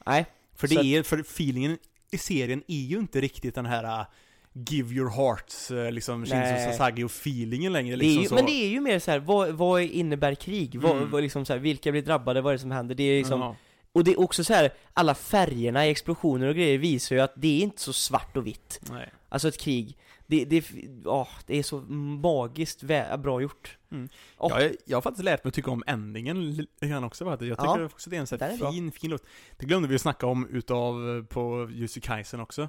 Nej, För det är, för feelingen i serien är ju inte riktigt den här uh, Give your hearts, uh, liksom Shinzo och feelingen längre det liksom ju, så. men det är ju mer så här, vad, vad innebär krig? Vad, Mm. vad liksom så här, vilka blir drabbade? Vad är det som händer? Det är liksom ja. Och det är också så här, alla färgerna i explosioner och grejer visar ju att det är inte så svart och vitt. Nej. Alltså ett krig, det, det, ja, det är så magiskt bra gjort. Mm. Och- Jag, jag har faktiskt lärt mig att tycka om endingen lite grann också. Jag tycker Ja. också det är en sån här bra. fin, fin låt. Det glömde vi att snacka om utav på Jussi Kaisen också.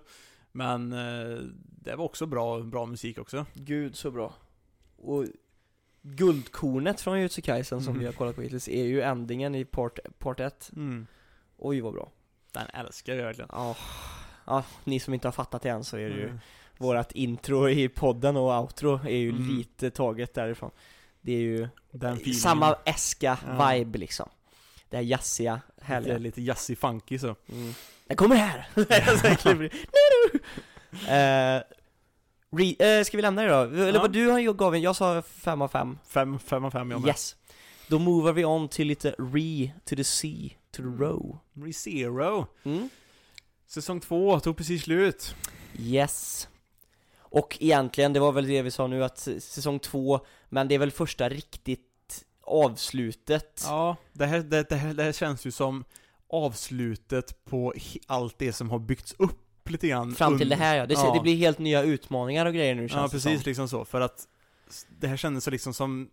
Men eh, det var också bra, bra musik också. Gud så bra. Och guldkornet från Jutsu Kaisen som Mm. vi har kollat på hittills är ju endingen i part, part 1. Mm. Oj vad bra. Den älskar jag verkligen. Ja, ja, ni som inte har fattat det än så är det ju Mm. Vårat intro i podden och outro är ju Mm. lite taget därifrån. Det är ju samma äska Ja. vibe liksom. Det här jazziga, härliga. Lite, lite jazzy funky så. Mm. Den kommer här! Eh, re, eh, ska vi lämna det då? Eller Ja. vad du har gav en, jag sa fem av fem. Fem, fem av fem jag med. Yes. Då movar vi on till lite re to the sea, to the Mm. row. ReZero. Mm. Säsong två tog precis slut. Yes. Och egentligen, det var väl det vi sa nu att säsong två, men det är väl första riktigt avslutet. Ja, det här, det, det, här, det här känns ju som avslutet på allt det som har byggts upp lite grann. Fram till det här ja. Det, Ja. det blir helt nya utmaningar och grejer nu känns Ja, det precis som. liksom så. För att det här kändes så liksom som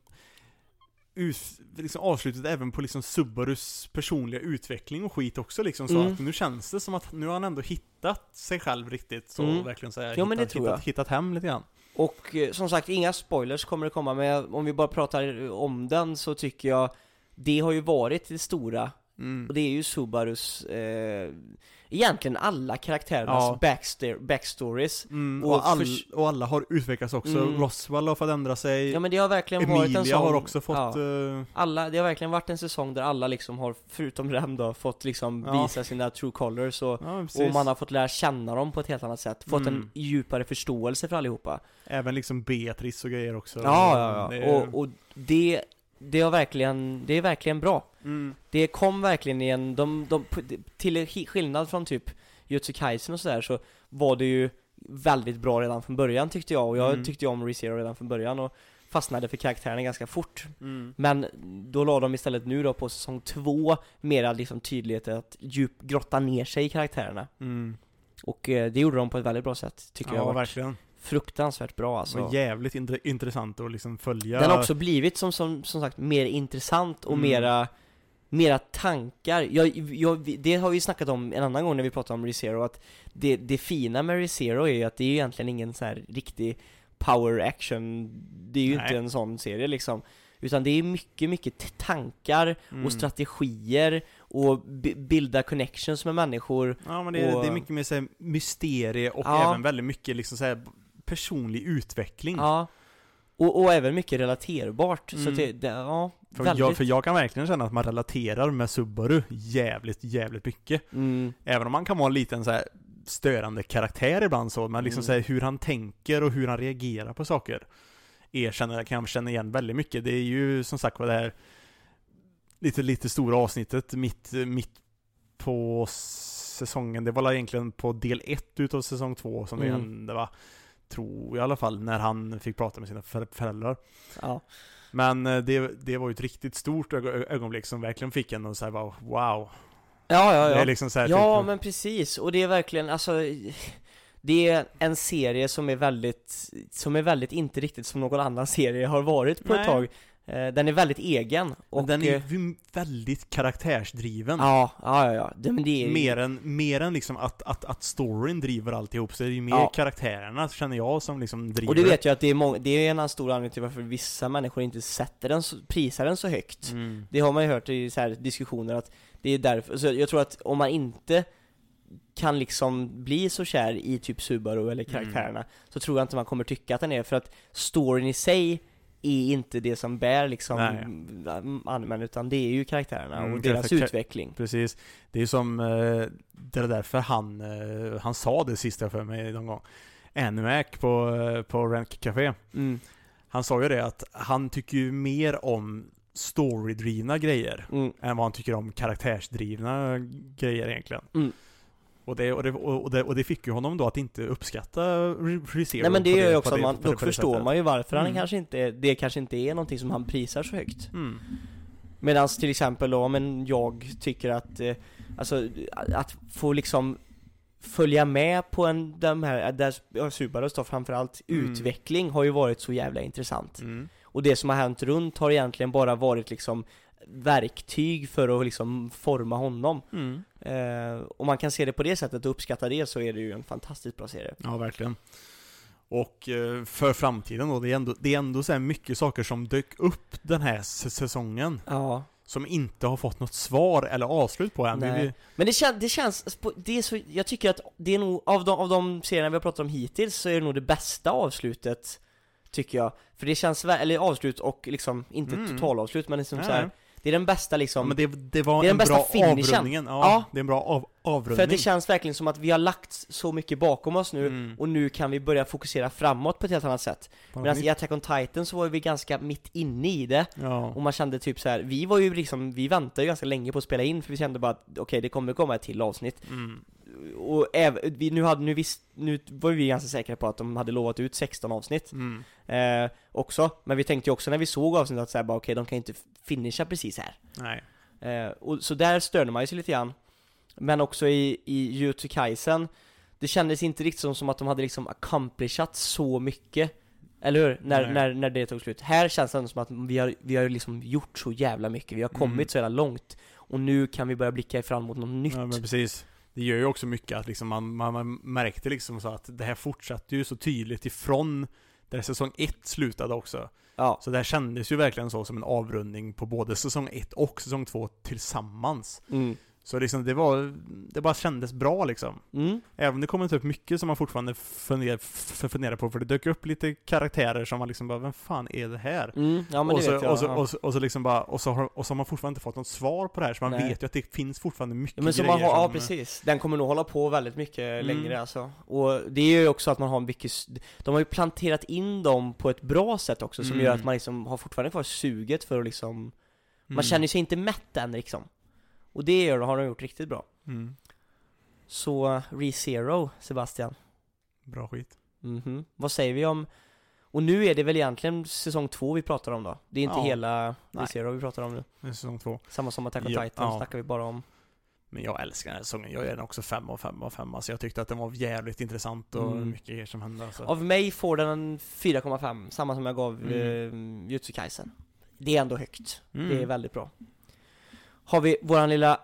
liksom avslutet även på liksom Subarus personliga utveckling och skit också liksom så Mm. att nu känns det som att nu har han ändå hittat sig själv riktigt så Mm. verkligen säga Jo, men det hittat, tror jag. hittat, hittat hem lite grann. Och eh, som sagt, inga spoilers kommer det komma, men om vi bara pratar om den så tycker jag det har ju varit det stora, Mm. och det är ju Subarus, eh, egentligen alla karaktärernas Ja. backsta- backstories. Mm, och och, all, och alla har utvecklats också. Mm. Roswell har fått ändra sig. Ja men det har verkligen varit en Emilia sån har också fått... ja. eh, Alla, det har verkligen varit en säsong där alla liksom har, förutom Rem då, fått liksom Ja. visa sina true colors och, och man har fått lära känna dem på ett helt annat sätt, fått Mm. en djupare förståelse för allihopa. Även liksom Beatrice och grejer också. Ja, ja, Det ja. är- Och, och det, det har verkligen, det är verkligen bra. Mm. Det kom verkligen igen, de, de, till skillnad från typ Jutsu Kaisen och sådär så var det ju väldigt bra redan från början tyckte jag och jag Mm. tyckte om ReZero redan från början och fastnade för karaktärerna ganska fort. Mm. Men då la de istället nu då på säsong två mera liksom tydlighet att djup grotta ner sig i karaktärerna. Mm. Och eh, det gjorde de på ett väldigt bra sätt, tycker ja, jag var verkligen. fruktansvärt bra Det alltså. var jävligt intre- intressant att liksom följa. Den har också blivit som, som, som sagt mer intressant och Mm. mera Mera tankar, jag, jag, det har vi snackat om en annan gång när vi pratade om ReZero att det, det fina med ReZero är ju att det är ju egentligen ingen så här riktig power action Det är ju Nej. inte en sån serie liksom Utan det är mycket, mycket tankar Mm. och strategier och bilda connections med människor Ja men det är, och- det är mycket mer så här, mysterie och Ja. även väldigt mycket liksom så här personlig utveckling. Ja Och, och även mycket relaterbart, så Mm. att det, det, ja, För väldigt. jag, för jag kan verkligen känna att man relaterar med Subaru jävligt, jävligt mycket. Mm, Även om man kan vara en liten så störande karaktär ibland så, men liksom Mm. så här, hur han tänker och hur han reagerar på saker erkänner, kan jag känna igen väldigt mycket. Det är ju som sagt vad det här lite, lite stora avsnittet mitt, mitt på säsongen. Det var egentligen på del ett utav säsong två som det Mm. hände va? Tror i alla fall, när han fick prata med sina för- föräldrar. ja. Men eh, det, det var ju ett riktigt stort ög- ögonblick som verkligen fick en att säga wow. Ja, ja, Det ja. är liksom så här, Ja, typ, men precis. Och det är verkligen, alltså det är en serie som är väldigt, som är väldigt inte riktigt som någon annan serie har varit på Nej. ett tag. Eh, Den är väldigt egen. Och, Men den är eh, ju väldigt karaktärsdriven. Ja, ja, ja. Det, men det är Mer än, mer än liksom att, att, att storyn driver alltihop, så är det ju mer Ja. karaktärerna känner jag som liksom driver Och det vet jag att det är många, det är en stor anledning till varför vissa människor inte sätter den, prisar den så högt. Mm. Det har man ju hört i så här diskussioner att det är därför, så jag tror att om man inte kan liksom bli så kär i typ Subaru eller Mm. karaktärerna så tror jag inte man kommer tycka att den är för att storyn i sig är inte det som bär liksom animen utan det är ju karaktärerna Mm, och deras utveckling. Precis. Det är som, eh, det är därför han, eh, han sa det sista för mig någon gång. Animac på, eh, på Rank Café. Mm, Han sa ju det att han tycker ju mer om storydrivna grejer mm, än vad han tycker om karaktärsdrivna grejer egentligen. Och, det, och, det, och, det, och det fick ju honom då att inte uppskatta ReZero Nej men det gör ju också att man, då förstår man ju varför han Mm. kanske inte, det kanske inte är någonting som han prisar så högt. Mm. Medan till exempel då, men jag tycker att, eh, alltså att få liksom följa med på en, de här, där ja, Subaru står framförallt, Mm. utveckling har ju varit så jävla intressant. Mm. Och det som har hänt runt har egentligen bara varit liksom verktyg för att liksom forma honom. Mm. Eh, och man kan se det på det sättet och uppskatta det så är det ju en fantastiskt bra serie. Ja, verkligen. Och eh, för framtiden då, det är ändå, det är ändå så här mycket saker som dök upp den här säsongen Ja. som inte har fått något svar eller avslut på än. Vi- Men det, kän, det känns, det är så, jag tycker att det är nog, av de, av de serierna vi har pratat om hittills så är det nog det bästa avslutet Tycker jag, för det känns, eller avslut och liksom, inte Mm. totalavslut men liksom Nej. så här, Det är den bästa Ja, liksom, men det, det var det är en den bästa bra finishen. avrundningen. Ja, Ja. det är en bra av, avrundning. för det känns verkligen som att vi har lagt så mycket bakom oss nu Mm. Och nu kan vi börja fokusera framåt på ett helt annat sätt Medan i. Attack on Titan så var vi ganska mitt inne i det Ja. Och man kände typ så här, vi var ju liksom, vi väntade ju ganska länge på att spela in för vi kände bara att okej det kommer komma ett till avsnitt Mm. Och även, vi, nu hade, nu visst, nu var vi ganska säkra på att de hade lovat ut 16 avsnitt Mm. eh, också Men vi tänkte ju också när vi såg avsnittet att säga bara okej de kan inte finisha precis här Nej. eh, och, Så där störde man ju sig lite grann Men också i, i Kaisen Det kändes inte riktigt som, som att de hade liksom accomplishat så mycket Eller hur? När, Nej. när, när det tog slut Här känns det ändå som att vi har, vi har liksom gjort så jävla mycket Vi har kommit Mm. så jävla långt Och nu kan vi börja blicka fram mot något nytt Ja, men precis. Det gör ju också mycket att liksom man, man, man märkte liksom så att det här fortsatte ju så tydligt ifrån där säsong 1 slutade också. Ja, Så det här kändes ju verkligen så som en avrundning på både säsong 1 och säsong 2 tillsammans. mm. Så liksom det var, det bara kändes bra liksom. Mm. Även om det kommer inte upp mycket som man fortfarande funderar, funderar på, för det dök upp lite karaktärer som man liksom bara, vem fan är det här? Mm. Ja men och, det så, vet jag och, så, ja. och, så, och så liksom bara, och så, har, och så har man fortfarande inte fått något svar på det här, så man Nej. vet ju att det finns fortfarande mycket Ja, men som grejer man har, ja som- precis, den kommer nog hålla på väldigt mycket Mm. längre alltså Och det är ju också att man har mycket, de har ju planterat in dem på ett bra sätt också som Mm. gör att man liksom har fortfarande kvar suget för att liksom Man Mm. känner sig inte mätt än liksom Och det gör, har de gjort riktigt bra Mm. Så, ReZero, Sebastian Bra skit. Mhm, vad säger vi om Och nu är det väl egentligen säsong två vi pratar om då? Det är inte Ja. hela. ReZero vi pratar om nu Det är säsong två. Samma som Attack on Ja, Titan ja. snackar vi bara om Men jag älskar den här säsongen. Jag ger den också fem av fem av fem. Alltså jag tyckte att den var jävligt intressant och Mm. mycket grejer som hände. Alltså. Av mig får den en 4,5, samma som jag gav Mm. mm. eh, Jutsu Kaisen Det är ändå högt, Mm. det är väldigt bra Har vi våran lilla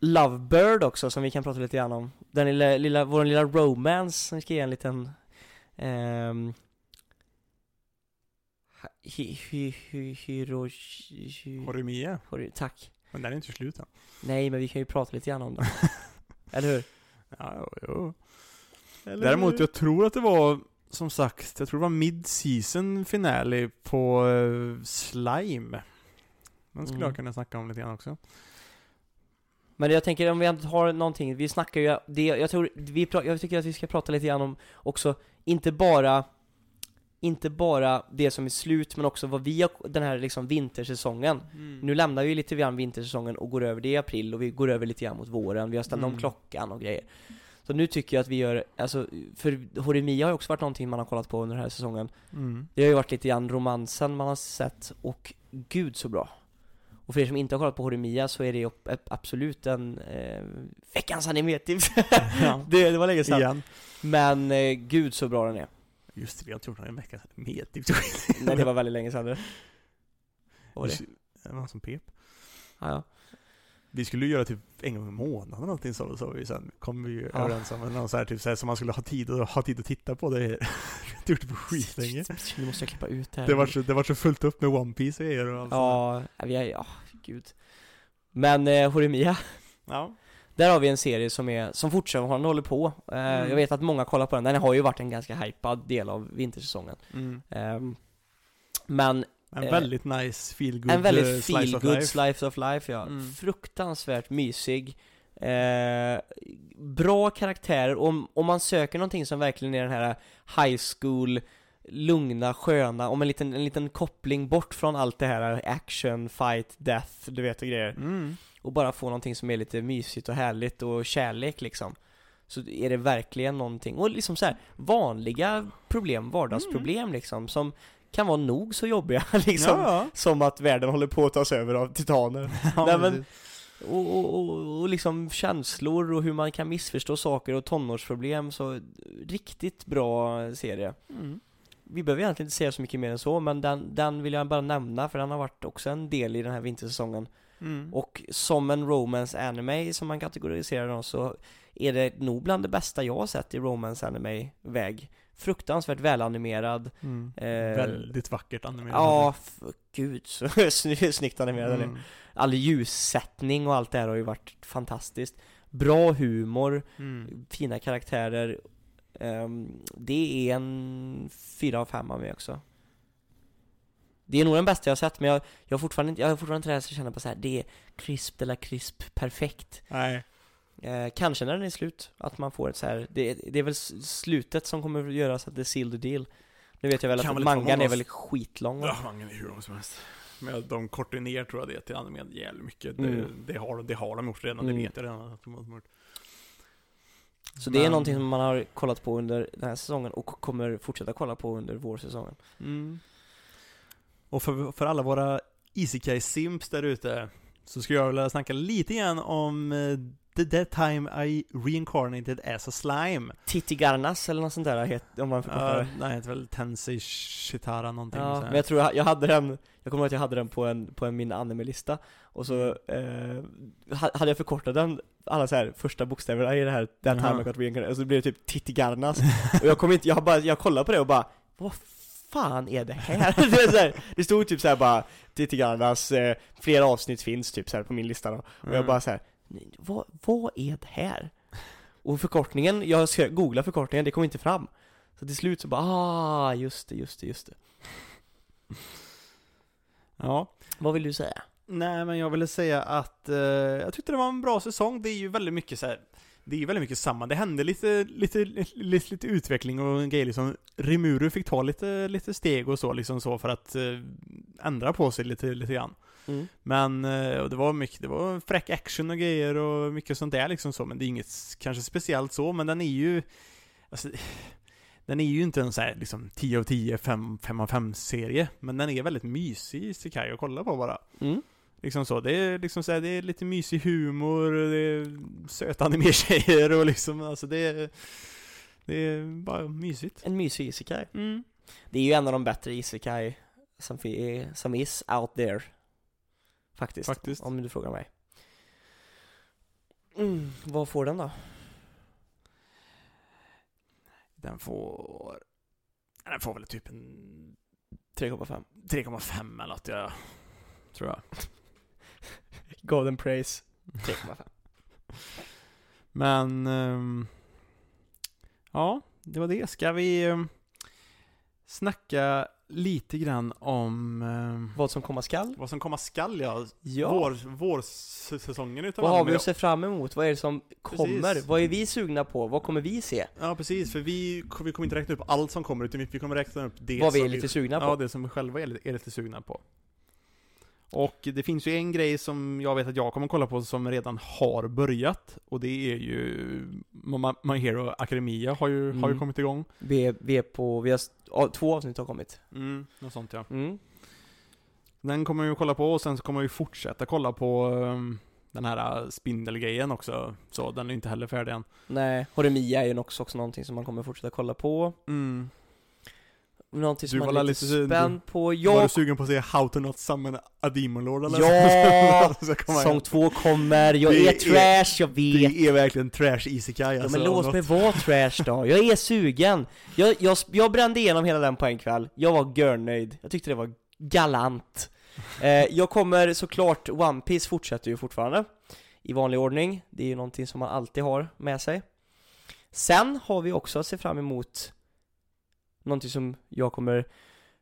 Lovebird också som vi kan prata lite grann om Den lilla, lilla våran lilla romance som vi ska ge en liten ehm, hi, hi, Horimiya. hori- Tack Men den är inte slut än. Nej men vi kan ju prata lite grann om den Eller hur? Ja, jo, jo. Eller Däremot, hur? jag tror att det var som sagt, jag tror det var mid-season finale på eh, Slime. Den skulle Mm. jag kunna snacka om lite grann också. Men jag tänker om vi inte har någonting, vi snackar ju, det, jag tror, vi, jag tycker att vi ska prata lite grann om också, inte bara inte bara det som är slut, men också vad vi har, den här liksom vintersäsongen. Mm. Nu lämnar vi lite grann vintersäsongen och går över det i april och vi går över lite grann mot våren, vi har ställt om Mm. klockan och grejer. Så nu tycker jag att vi gör, alltså, för Horimiya har ju också varit någonting man har kollat på under den här säsongen. Mm. Det har ju varit lite grann romansen man har sett, och gud så bra. Och för er som inte har kollat på Horimiya så är det ju ab- absolut en eh, veckans animetips. Ja. det, det var länge sedan. Igen. Men eh, gud så bra den är. Just det, vi har inte gjort någon vecka med typ. Nej, det var väldigt länge sedan det. Var det? Det var som pep. Ja, ja. Vi skulle ju göra typ en gång i månaden eller någonting så, så vi sen kom vi ju Ja. överens om någon så här, typ så här, som man skulle ha tid att ha tid att titta på det. Har gjort det på skitlänge. Nu måste jag klippa ut det här. Det var, så, det var så fullt upp med One Piece och grejer och allt Ja, vi är, ja, gud. Men eh, Horimiya, där. ja. där har vi en serie som är, som fortfarande håller på. Eh, Mm. Jag vet att många kollar på den, den har ju varit en ganska hypad del av vintersäsongen. Mm. Ehm, men En Eh, väldigt nice feel good en väldigt slice feel of good life. slice of life ja. Mm. Fruktansvärt mysig. Eh, bra karaktärer, om, om man söker någonting som verkligen är den här high school, lugna, sköna, om en liten, en liten koppling bort från allt det här action, fight, death, du vet och grejer. Mm. Och bara få någonting som är lite mysigt och härligt och kärlek liksom. Så är det verkligen någonting, och liksom så här vanliga problem, vardagsproblem liksom, som kan vara nog så jobbiga liksom. Ja, Som att världen håller på att tas över av titaner. ja. Nej, men- Och, och, och, och liksom känslor och hur man kan missförstå saker och tonårsproblem, så riktigt bra serie. Mm. Vi behöver egentligen inte säga så mycket mer än så, men den, den vill jag bara nämna för den har varit också en del i den här vintersäsongen. Mm. Och som en romance anime som man kategoriserar den så är det nog bland det bästa jag har sett i romance anime-väg. Fruktansvärt välanimerad. Mm. Eh, Väldigt vackert animerat. Ja, gud så sny- snyggt animerad mm. All ljussättning och allt det här har ju varit fantastiskt. Bra humor, Mm. fina karaktärer. Ehm, det är en fyra av fem av mig också. Det är nog den bästa jag har sett, men jag, jag har fortfarande inte, jag har fortfarande inte det här att känna på så här, det är crisp eller crisp perfekt. Nej. Eh, kanske när den är slut, att man får ett så här, det, det är väl slutet som kommer att göra så att det är seal the deal. Nu vet jag väl Kan att väl mangan är väl skitlång? Ja, mangen är hur lång som helst. Men de kortar ner tror jag det till animerad jävligt mycket. Mm. Det, det, har, det har de gjort redan, Mm. det vet jag redan att de har gjort. Så det är någonting som man har kollat på under den här säsongen och kommer fortsätta kolla på under vårsäsongen. Mm. Och för, för alla våra Isekai Simps där ute så skulle jag vilja snacka lite grann om eh, The That Time I Reincarnated as a Slime. Titigarnas eller något sånt där het, om man förkortar det. nej, det heter väl Tensei Shitara någonting Ja, men jag tror jag, jag hade den, jag kommer ihåg att jag hade den på en, på en min anime-lista och så eh, ha- hade jag förkortat den, alla så här första bokstäverna i det här, that time Jaha. I got reincarnated, och så blev det typ Titigarnas och jag kom inte, jag bara, jag kollade på det och bara vad fan är det här? det, är så här, det stod typ så här bara Titigarnas, eh, flera avsnitt finns typ så här på min lista då och jag Mm. bara så här, "Nej, vad, vad är det här? Och förkortningen, jag ska googla förkortningen, det kom inte fram Så till slut så bara, ah, just det, just det, just det Ja. Vad vill du säga? Nej, men jag ville säga att eh, jag tyckte det var en bra säsong. Det är ju väldigt mycket så här. Det är ju väldigt mycket samma. Det hände lite, lite, lite, lite utveckling och grejer liksom. Rimuru fick ta lite, lite steg och så liksom så för att eh, ändra på sig lite, lite grann. Mm. Men, eh, och det var mycket, det var fräck action och grejer och mycket sånt där liksom så, men det är inget kanske speciellt så, men den är ju, alltså, den är ju inte en så här liksom 10 av 10, 5, 5 av 5 serie, men den är väldigt mysig Sekai att kolla på bara. Mm. Liksom så, det är liksom så här, det är lite mysig humor, det är söta animetjejer och liksom, alltså det är, det är bara mysigt. En mysig isekai Mm. Det är ju en av de bättre isekai som, som is out there Faktiskt, Faktiskt. om du frågar mig mm. Vad får den då? Den får, den får väl typ en 3,5 3,5 eller något, jag tror jag. Golden praise 3,5 Men, ehm, ja, det var det. Ska vi, ehm, snacka lite grann om eh, Vad som komma skall? vad som komma skall, ja. Ja. Vår, vårsäsongen utav Vad har vi att se fram emot? Vad är det som kommer? Precis. Vad är vi sugna på? Vad kommer vi se? Ja, precis. För vi, vi kommer inte räkna upp allt som kommer, utan vi vi kommer räkna upp det Vad vi som är lite sugna på? Ja, det som vi själva är lite, är lite sugna på. Och det finns ju en grej som jag vet att jag kommer kolla på som redan har börjat. Och det är ju My, Hero Academia har ju, har ju Mm. kommit igång. Vi är, vi är på, vi har, två avsnitt har kommit. Mm, något sånt ja. Mm. Den kommer vi att kolla på och sen så kommer vi fortsätta kolla på um, den här uh, spindelgrejen också. Så den är inte heller färdig än. Nej, Horemia är ju också, också någonting som man kommer fortsätta kolla på. Mm. Någonting som Du man var är lite lite- spänd på. Var Jag, du sugen på att se How to Not Summon a Demon Lord eller? Ja! Så kommer säsong jag- två kommer, jag Det är trash, jag vet. Det är verkligen trash isekai Ja, alltså. men låt något- mig vara trash då, jag är sugen! Jag, jag, jag brände igenom hela den på en kväll, jag var görnöjd, jag tyckte det var galant eh, Jag kommer såklart, One Piece fortsätter ju fortfarande I vanlig ordning, det är ju någonting som man alltid har med sig Sen har vi också att se fram emot Någonting som jag kommer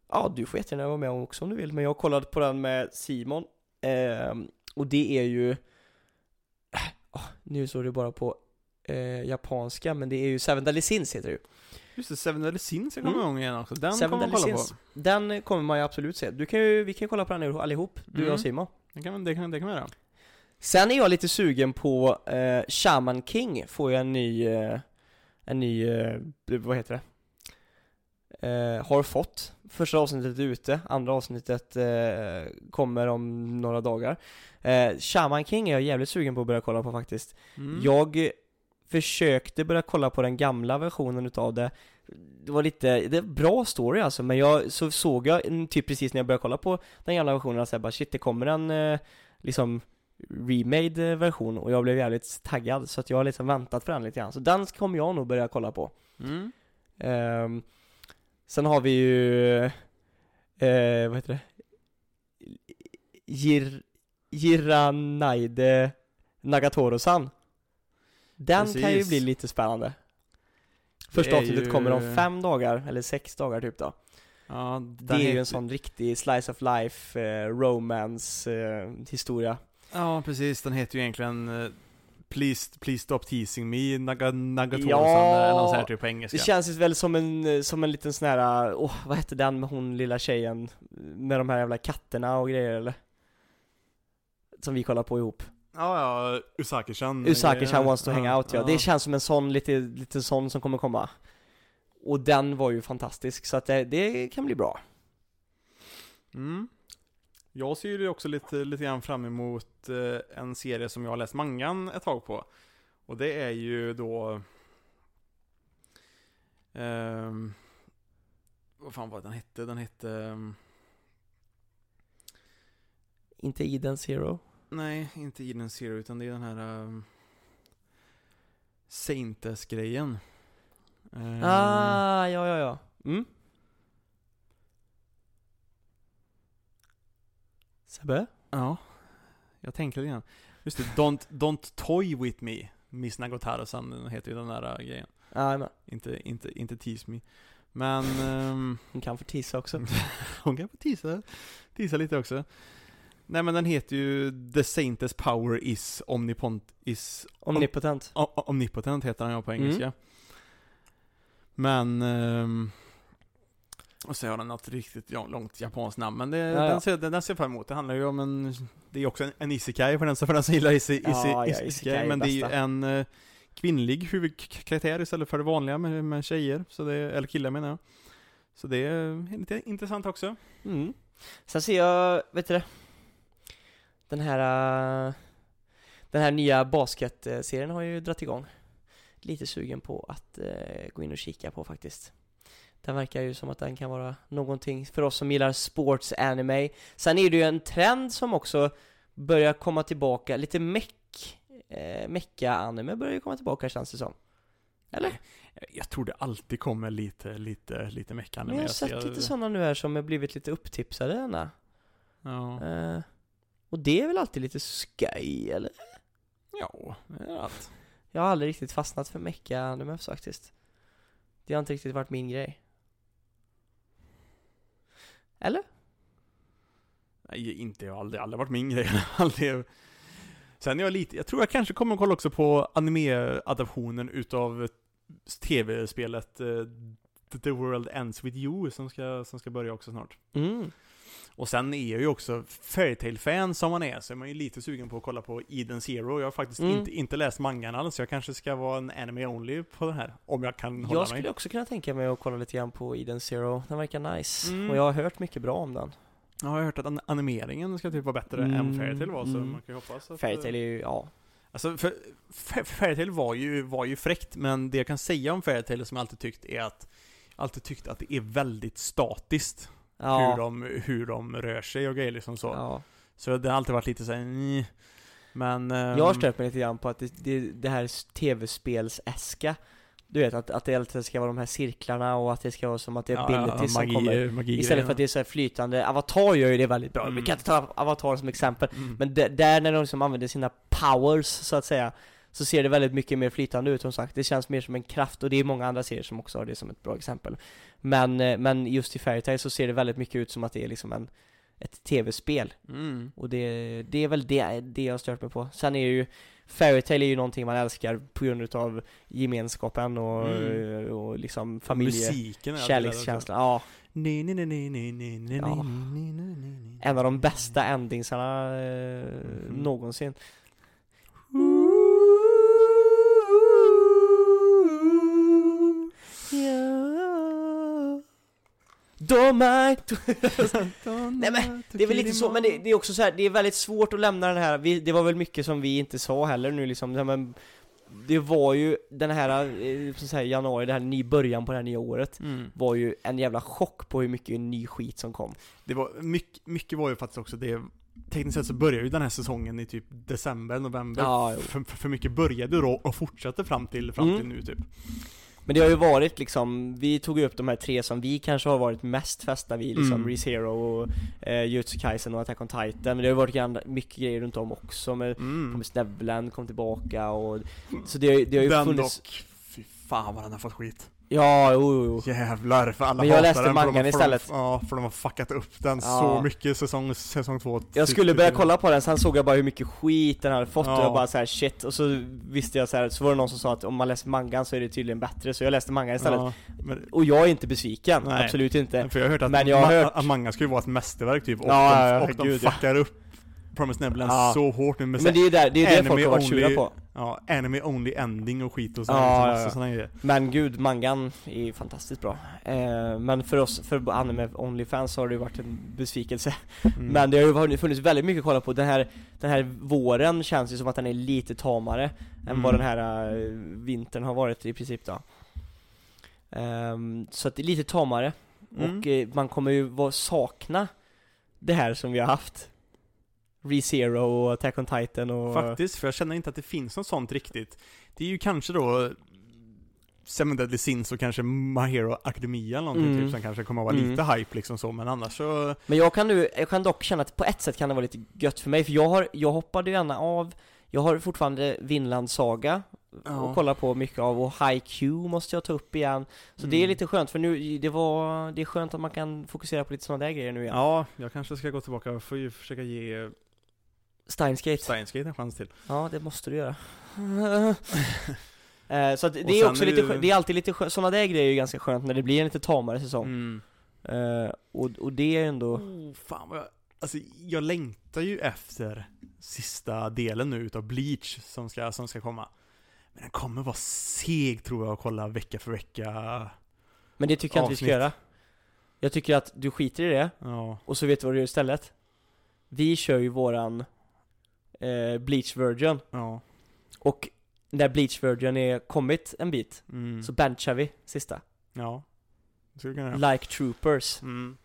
Ja, du får jättegärna vara med om också om du vill, men jag har kollat på den med Simon ehm, Och det är ju Ah, Nu står det bara på eh, japanska, men det är ju Seven Deadly Sins heter det ju Just det, Seven Deadly Sins kommer Mm. igång igen också. Den Seven kommer man kolla Sins. på. Den kommer man ju absolut se. Du kan ju, vi kan ju kolla på den allihop, du Mm. och Simon. Det kan, det kan, det kan man göra. Sen är jag lite sugen på eh, Shaman King, får ju en ny, eh, en ny, eh, vad heter det? Eh, har fått. Första avsnittet är ute, andra avsnittet eh, kommer om några dagar. Eh, Shaman King är jag jävligt sugen på att börja kolla på faktiskt. Mm. Jag försökte börja kolla på den gamla versionen utav det Det var lite, det är bra story alltså, men jag, så såg jag typ precis när jag började kolla på den gamla versionen att jag bara shit, det kommer en eh, liksom remade eh, version och jag blev jävligt taggad så att jag har liksom väntat för den lite grann, så den kommer jag nog börja kolla på Mm. Ehm, Sen har vi ju, eh, vad heter det? Jir, Jiranaide Nagatoro-san Den kan ju Precis. bli lite spännande Första avsnittet ju- kommer om fem dagar, eller sex dagar typ då Ja, Det är ju en sån riktig slice of life, eh, romance eh, historia Ja, precis. Den heter ju egentligen eh, Please, please stop teasing me, Naga, Nagatoro-san, Ja. eller något sånt här typ på engelska. Det känns ju väl som en, som en liten sån här, åh vad hette den med hon lilla tjejen Med de här jävla katterna och grejer eller? Som vi kollar på ihop Ja, ja, Usaki-chan. Usaki-chan wants to Ja, hang out ja. Det känns som en sån, lite, lite sån som kommer komma Och den var ju fantastisk, så att det, det kan bli bra Mm. Jag ser ju också lite, lite grann fram emot eh, en serie som jag har läst mangan ett tag på. Och det är ju då... ehm, vad fan var det den hette? Den hette... ehm, Inte Eden Zero nej, inte Eden Zero, utan det är den här... Um, Saintes-grejen. Ehm, Ah, ja ja ja mm. Sebbe? Ja, jag tänker lite grann. Just det, Don't, don't Toy With Me. Miss Nagotaro-san heter ju den där äh, grejen. Ja, jag med. Inte, inte, inte Tease Me. Men ehm, Hon kan få tisa också hon kan få tisa, tisa lite också. Nej men den heter ju The Saintess Power is Omnipont, is Omnipotent o- o- Omnipotent heter den ja på engelska. Mm. Men ehm, och så har den något riktigt ja, långt japanskt namn, men det, Ja, ja. Den, ser, den, den ser jag fram emot. Det handlar ju om en, det är också en, en isekai för den, för den som gillar ise, ise, Ja, ja, ise, isekai men det är ju en eh, kvinnlig huvudkaraktär istället för det vanliga med, med tjejer, så det, eller killar menar jag. Så det är lite intressant också. mm. Sen ser jag, vet du det? Den här äh, Den här nya basketserien har ju dratt igång Lite sugen på att äh, gå in och kika på faktiskt Den verkar ju som att den kan vara någonting för oss som gillar sports anime Sen är det ju en trend som också börjar komma tillbaka, lite meck eh, Mecka-anime börjar ju komma tillbaka känns det som Eller? Jag tror det alltid kommer lite, lite, lite meckan. Men jag har sett lite sådana nu här som har blivit lite upptipsade denna Ja, Eh, och det är väl alltid lite skoj, eller? ja det är allt. Jag har aldrig riktigt fastnat för mecka anime faktiskt. Det har inte riktigt varit min grej. Eller? Nej, inte. Jag aldrig, aldrig varit min grej. aldrig. Sen är jag lite, jag tror jag kanske kommer kolla också på anime-adaptionen utav tv-spelet eh, The World Ends With You som ska, som ska börja också snart. Mm. Och sen är jag ju också Fairytale-fan som man är, så är man ju lite sugen på att kolla på Eden Zero. Jag har faktiskt Mm. inte, inte läst mangan alls, så jag kanske ska vara en anime only på den här. Om jag kan hålla Jag mig. skulle också kunna tänka mig att kolla lite grann på Eden Zero, den verkar nice. Mm. Och jag har hört mycket bra om den. Ja, jag har hört att an- animeringen ska typ vara bättre Mm, än Fairytale var, så mm. man kan ju hoppas att... Fairytale är ju, ja. Alltså, för, Fairytale var ju, var ju fräckt, men det jag kan säga om Fairytale som jag alltid tyckt är att jag alltid tyckt att det är väldigt statiskt. Hur, Ja. de, hur de rör sig och grejer liksom så. ja. Så det har alltid varit lite såhär, "Nj." Men... ehm, Jag har stört mig lite grann på att det, det, det här tv-spelsäska Du vet att, att det alltid ska vara de här cirklarna och att det ska vara som att det är abilities som magi, kommer magi Istället för att det är så här flytande, Avatar gör ju det väldigt bra, Mm. vi kan inte ta Avatar som exempel mm. Men där när de liksom använder sina powers så att säga Så ser det väldigt mycket mer flytande ut som sagt, det känns mer som en kraft och det är många andra serier som också har det som ett bra exempel Men, eh, men just i Fairytale så ser det väldigt mycket ut som att det är liksom en ett tv-spel Mm. och det, det är väl det, det jag har stört mig på. Sen är ju Fairytale är ju någonting man älskar på grund utav gemenskapen och, Mm. och liksom familje, Musiken kärlekskänslan. Ja, nej. en av de bästa endingsarna eh, Mhm. någonsin. Är... Nej, men Det är väl lite så, men det, det är också så här, det är väldigt svårt att lämna den här, vi, det var väl mycket som vi inte sa heller nu liksom, det, här, men det var ju den här, eh, så säga, januari, det här ny början på det här nya året Mm. var ju en jävla chock på hur mycket ny skit som kom. Det var, mycket, mycket var ju faktiskt också det Tekniskt sett så började ju den här säsongen i typ december, november. Ja, för, för mycket började då och fortsatte fram till, fram till Mm. nu typ. Men det har ju varit liksom, vi tog ju upp de här tre som vi kanske har varit mest fästa vid, liksom Mm. ReZero och eh, Jutsu Kaisen och Attack on Titan, men det har ju varit grann, mycket grejer runt om också med Mm. Promised Neverland kom tillbaka och Så det, har ju- det har ju den funnits dock, fy fan vad den har fått skit. Ja, jo, jo, jo. Jävlar, för alla Men jag läste den, för de mangan för de- istället. Ja, för de har fuckat upp den Ja. så mycket säsong, säsong två. Jag skulle börja kolla på den, sen såg jag bara hur mycket skit den hade fått och Ja. jag bara så här shit, och så visste jag så här, så var det någon som sa att om man läser mangan så är det tydligen bättre, så jag läste mangan istället. Ja, men, Och jag är inte besviken, Nej. absolut inte. för jag har hört att, Men jag har ma- hört- att manga ska ju vara ett mästerverk typ, och Ja, de, och de gud, fuckar upp Promised Neverland Ja. så hårt nu med Men det är ju där, det, är det folk har varit sura only- på. Ja, anime only ending och skit och sådana Ja, ja, ja, sådana grejer. Men gud, mangan är ju fantastiskt bra. Eh, men för oss, för anime only-fans har det ju varit en besvikelse. Mm. Men det har ju funnits väldigt mycket att kolla på. Den här, den här våren känns ju som att den är lite tamare än Mm. vad den här eh, vintern har varit i princip då. Ehm, så att det är lite tamare. Mm. Och eh, man kommer ju sakna det här som vi har haft. ReZero och Attack on Titan och... Faktiskt, för jag känner inte att det finns något sånt riktigt. Det är ju kanske då Seven Deadly Sins och kanske My Hero Academia eller någonting Mm. typ som kanske kommer att vara Mm. lite hype liksom så, men annars så... Men jag kan nu, jag kan dock känna att på ett sätt kan det vara lite gött för mig, för jag har, jag hoppade gärna av Jag har fortfarande Vinland Saga Ja. och kollar på mycket av, och HiQ måste jag ta upp igen Så det är Mm. lite skönt för nu, det var, det är skönt att man kan fokusera på lite sådana där grejer nu igen Ja, jag kanske ska gå tillbaka och får ju försöka ge Steinsgate Steinsgate en chans till. Ja, det måste du göra Eh, Så att det är också är lite ju- skönt, det är alltid lite skönt, sådana där grejer är ju ganska skönt när det blir en lite tamare säsong Mm. Eh, och, och det är ändå Oh, fan vad jag... Alltså, jag längtar ju efter sista delen nu utav Bleach som ska, som ska komma. Men den kommer vara seg tror jag att kolla vecka för vecka. Men det tycker jag inte vi ska göra Jag tycker att du skiter i det Ja. Och så vet du vad du gör istället? Vi kör ju våran eh, Bleach Virgin Ja. Och när Bleach Virgin är kommit en bit Mm. Så benchar vi sista Ja. Skulle kunna. Like troopers Mm.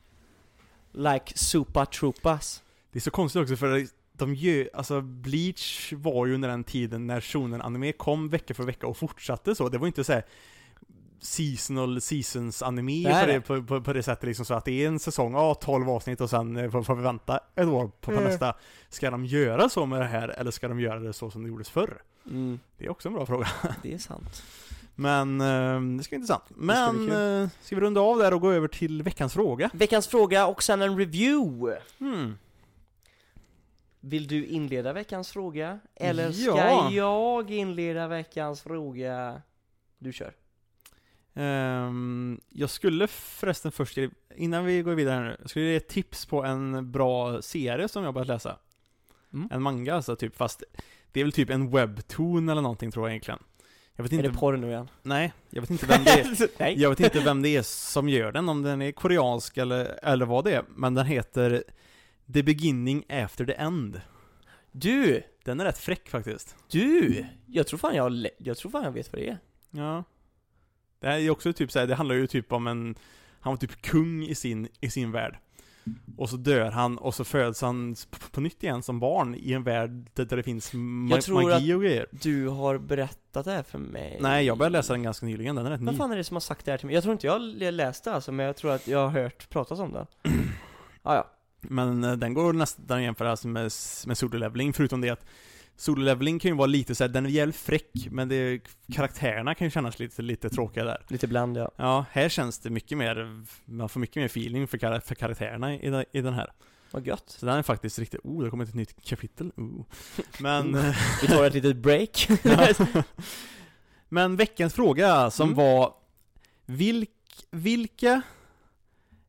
Like super troopers Det är så konstigt också för de gör, alltså Bleach var ju under den tiden när shonen anime kom vecka för vecka och fortsatte så. Det var inte så här seasonal seasons anime Nej, på, det, på, på, på det sättet liksom så att det är en säsong, ja 12 avsnitt och sen eh, får, får vi vänta ett år på, Mm. nästa. Ska de göra så med det här eller ska de göra det så som det gjordes förr? mm, Det är också en bra fråga. Det är sant Men eh, det ska bli intressant. ska Men, kul. eh, ska vi runda av där och gå över till veckans fråga? Veckans fråga och sen en review. Hmm. Vill du inleda veckans fråga? Eller ska Ja. jag inleda veckans fråga? Du kör. Ehm, jag skulle förresten först, innan vi går vidare här nu, jag skulle ge tips på en bra serie som jag börjat läsa. Mm. En manga alltså, typ, fast det är väl typ en webtoon eller någonting tror jag egentligen. Jag vet Är inte, det porr nu igen? nej, jag vet inte vem det är. Jag vet inte vem det är som gör den, om den är koreansk eller, eller vad det är, men den heter The Beginning After the End. Du! Den är rätt fräck faktiskt. Du! Jag tror fan jag, jag tror fan jag vet vad det är. Ja. Det här är också typ såhär, det handlar ju typ om en, han var typ kung i sin, i sin värld. Och så dör han och så föds han på, nytt igen som barn i en värld där, det finns ma Jag tror magi och grejer. Du har berättat det här för mig. Nej, jag började läsa den ganska nyligen, den är rätt ny. Vad fan är det som har sagt det här till mig? Jag tror inte jag har läst det alltså, men jag tror att jag har hört pratas om det. ah, ja. Men eh, den går nästan att jämföra alltså med, med solo leveling, förutom det att solo leveling kan ju vara lite såhär, den är jävligt fräck, men det, karaktärerna kan ju kännas lite, lite tråkiga där. Lite bland ja. Ja, här känns det mycket mer, man får mycket mer feeling för, kar för karaktärerna i, den- i den här. Vad gött. Så den är faktiskt riktigt, oh, det kommer ett nytt kapitel, oh. Men, eh, Vi tar ett litet break. Men veckans fråga som Mm. var, vilk, vilka,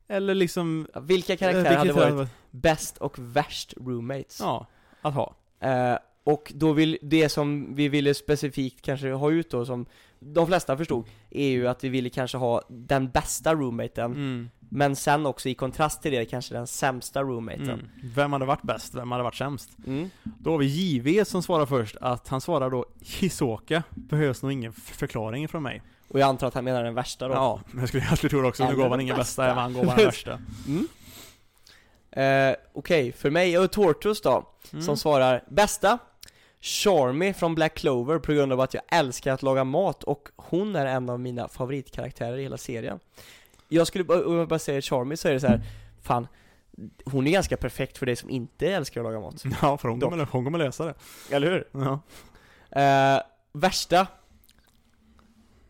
eller liksom Vilka eh, karaktärer vilka hade varit bäst och värst roommates? Ja, att ha. Eh, och då vill, det som vi ville specifikt kanske ha ut då, som de flesta förstod, är ju att vi ville kanske ha den bästa roommaten, Mm. men sen också i kontrast till det kanske den sämsta roommaten. Mm. Vem hade varit bäst? Vem hade varit sämst? Mm. Då har vi JV som svarar först att han svarar då Hisoka behövs nog ingen förklaring från mig. Och jag antar att han menar den värsta då. Ja, men jag skulle, jag skulle tro det också. Nu gav han ingen bästa. men han gav bara den värsta. Mm. Eh, Okej, för mig och Tortus då, Mm. som svarar bästa Charmy från Black Clover på grund av att jag älskar att laga mat och hon är en av mina favoritkaraktärer i hela serien. Jag skulle bara, om jag bara säger Charmy så är det så här, fan, hon är ganska perfekt för dig som inte älskar att laga mat. Ja, för hon kommer, hon kommer lösa det. Eller hur? Ja. Eh, värsta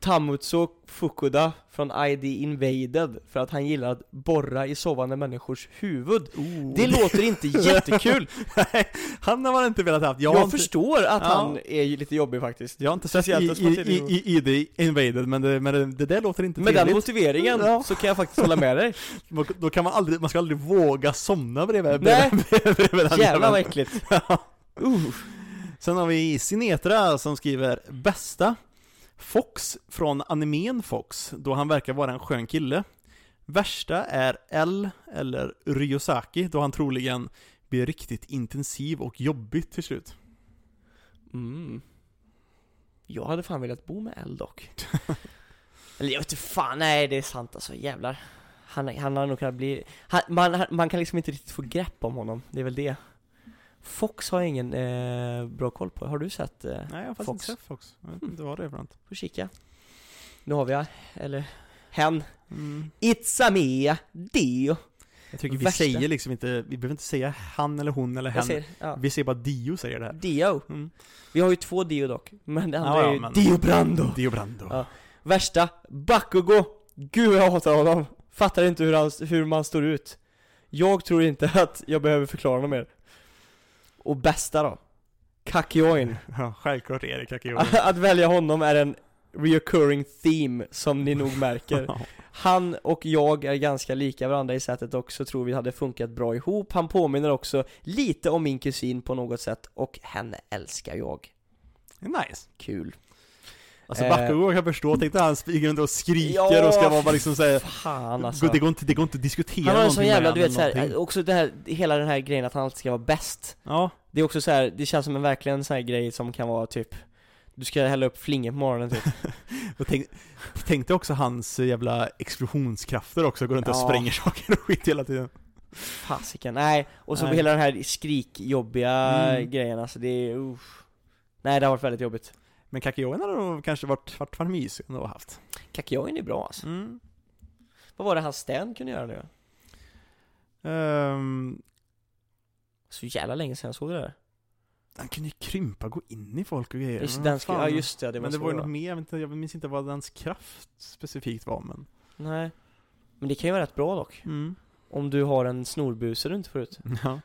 Tamutsu Fukuda från ID Invaded för att han gillar att borra i sovande människors huvud. Oh. Det låter inte jättekul! Nej, han har man inte velat haft. Jag, Jag, inte, förstår att Ja. han är lite jobbig faktiskt. jag har inte sett i, Speciellt som att det i, är i, i, i The Invaded, men det, men det, det där låter inte Med den trevligt. motiveringen Ja. så kan jag faktiskt hålla med dig. Då kan man aldrig, man ska aldrig våga somna bredvid, Nej. bredvid, bredvid den Jävlar vad äckligt. Ja. Uh. Sen har vi Sinetra som skriver Bästa Fox från animen Fox, då han verkar vara en skön kille. Värsta är L, eller Ryosaki, då han troligen blir riktigt intensiv och jobbigt till slut. Mm. Jag hade fan velat bo med L dock. Eller jag vet inte fan, nej det är sant alltså, jävlar. Han, han har nog kunnat bli, han, man, man kan liksom inte riktigt få grepp om honom, det är väl det. Fox har jag ingen eh, bra koll på, har du sett? Eh, Nej, jag har faktiskt Fox. inte sett Fox. Jag vet inte vad det är för något. får kika. Nu har vi, eller hen. Mm. It's a me, Dio. Jag tycker vi Värsta. säger liksom inte, vi behöver inte säga han eller hon eller Jag hen. säger, ja. Vi säger bara Dio säger det här. Dio. Mm. Vi har ju två Dio dock, men det andra Ja, är ju men- Dio Brando. Dio Brando. Ja. Värsta, Bakugo! Gud jag hatar honom! Fattar inte hur, han, hur man står ut. Jag tror inte att jag behöver förklara något mer. Och bästa då? Kakyoin. Ja, självklart är det Kakio. att välja honom är en reoccurring theme, som ni nog märker. Han och jag är ganska lika varandra i sättet också, tror vi hade funkat bra ihop. Han påminner också lite om min kusin på något sätt, och henne älskar jag. nice. Kul. Alltså Eh. Bakugo kan jag förstå, tänk dig han springer runt och skriker Ja, och ska vara bara liksom såhär Fan alltså. det, går inte, det går inte att diskutera Han har en sån jävla, du vet såhär, också det här, hela den här grejen att han alltid ska vara bäst Ja, Det är också så här, det känns som en verkligen sån här grej som kan vara typ Du ska hälla upp flingor på morgonen typ och tänk, tänk dig också hans jävla explosionskrafter också, går runt och Ja. spränger saker och skit hela tiden Fasiken, nej Och så Nej. hela den här skrikjobbiga Mm. grejen alltså, det är usch. Nej det har varit väldigt jobbigt Men Kakioen hade nog kanske varit, varit, varit mysig ändå haft Kakyoin är bra alltså mm. Vad var det hans Stan kunde göra nu? Ehm, Så jävla länge sedan jag såg det där Han kunde ju krympa, gå in i folk och grejer. Just, Men den fan. ja just det, det var Men det var ju något mer, jag, inte, jag minns inte vad hans kraft specifikt var men... Nej. Men det kan ju vara rätt bra dock. Mm. Om du har en snorbuse du inte får ut. Ja.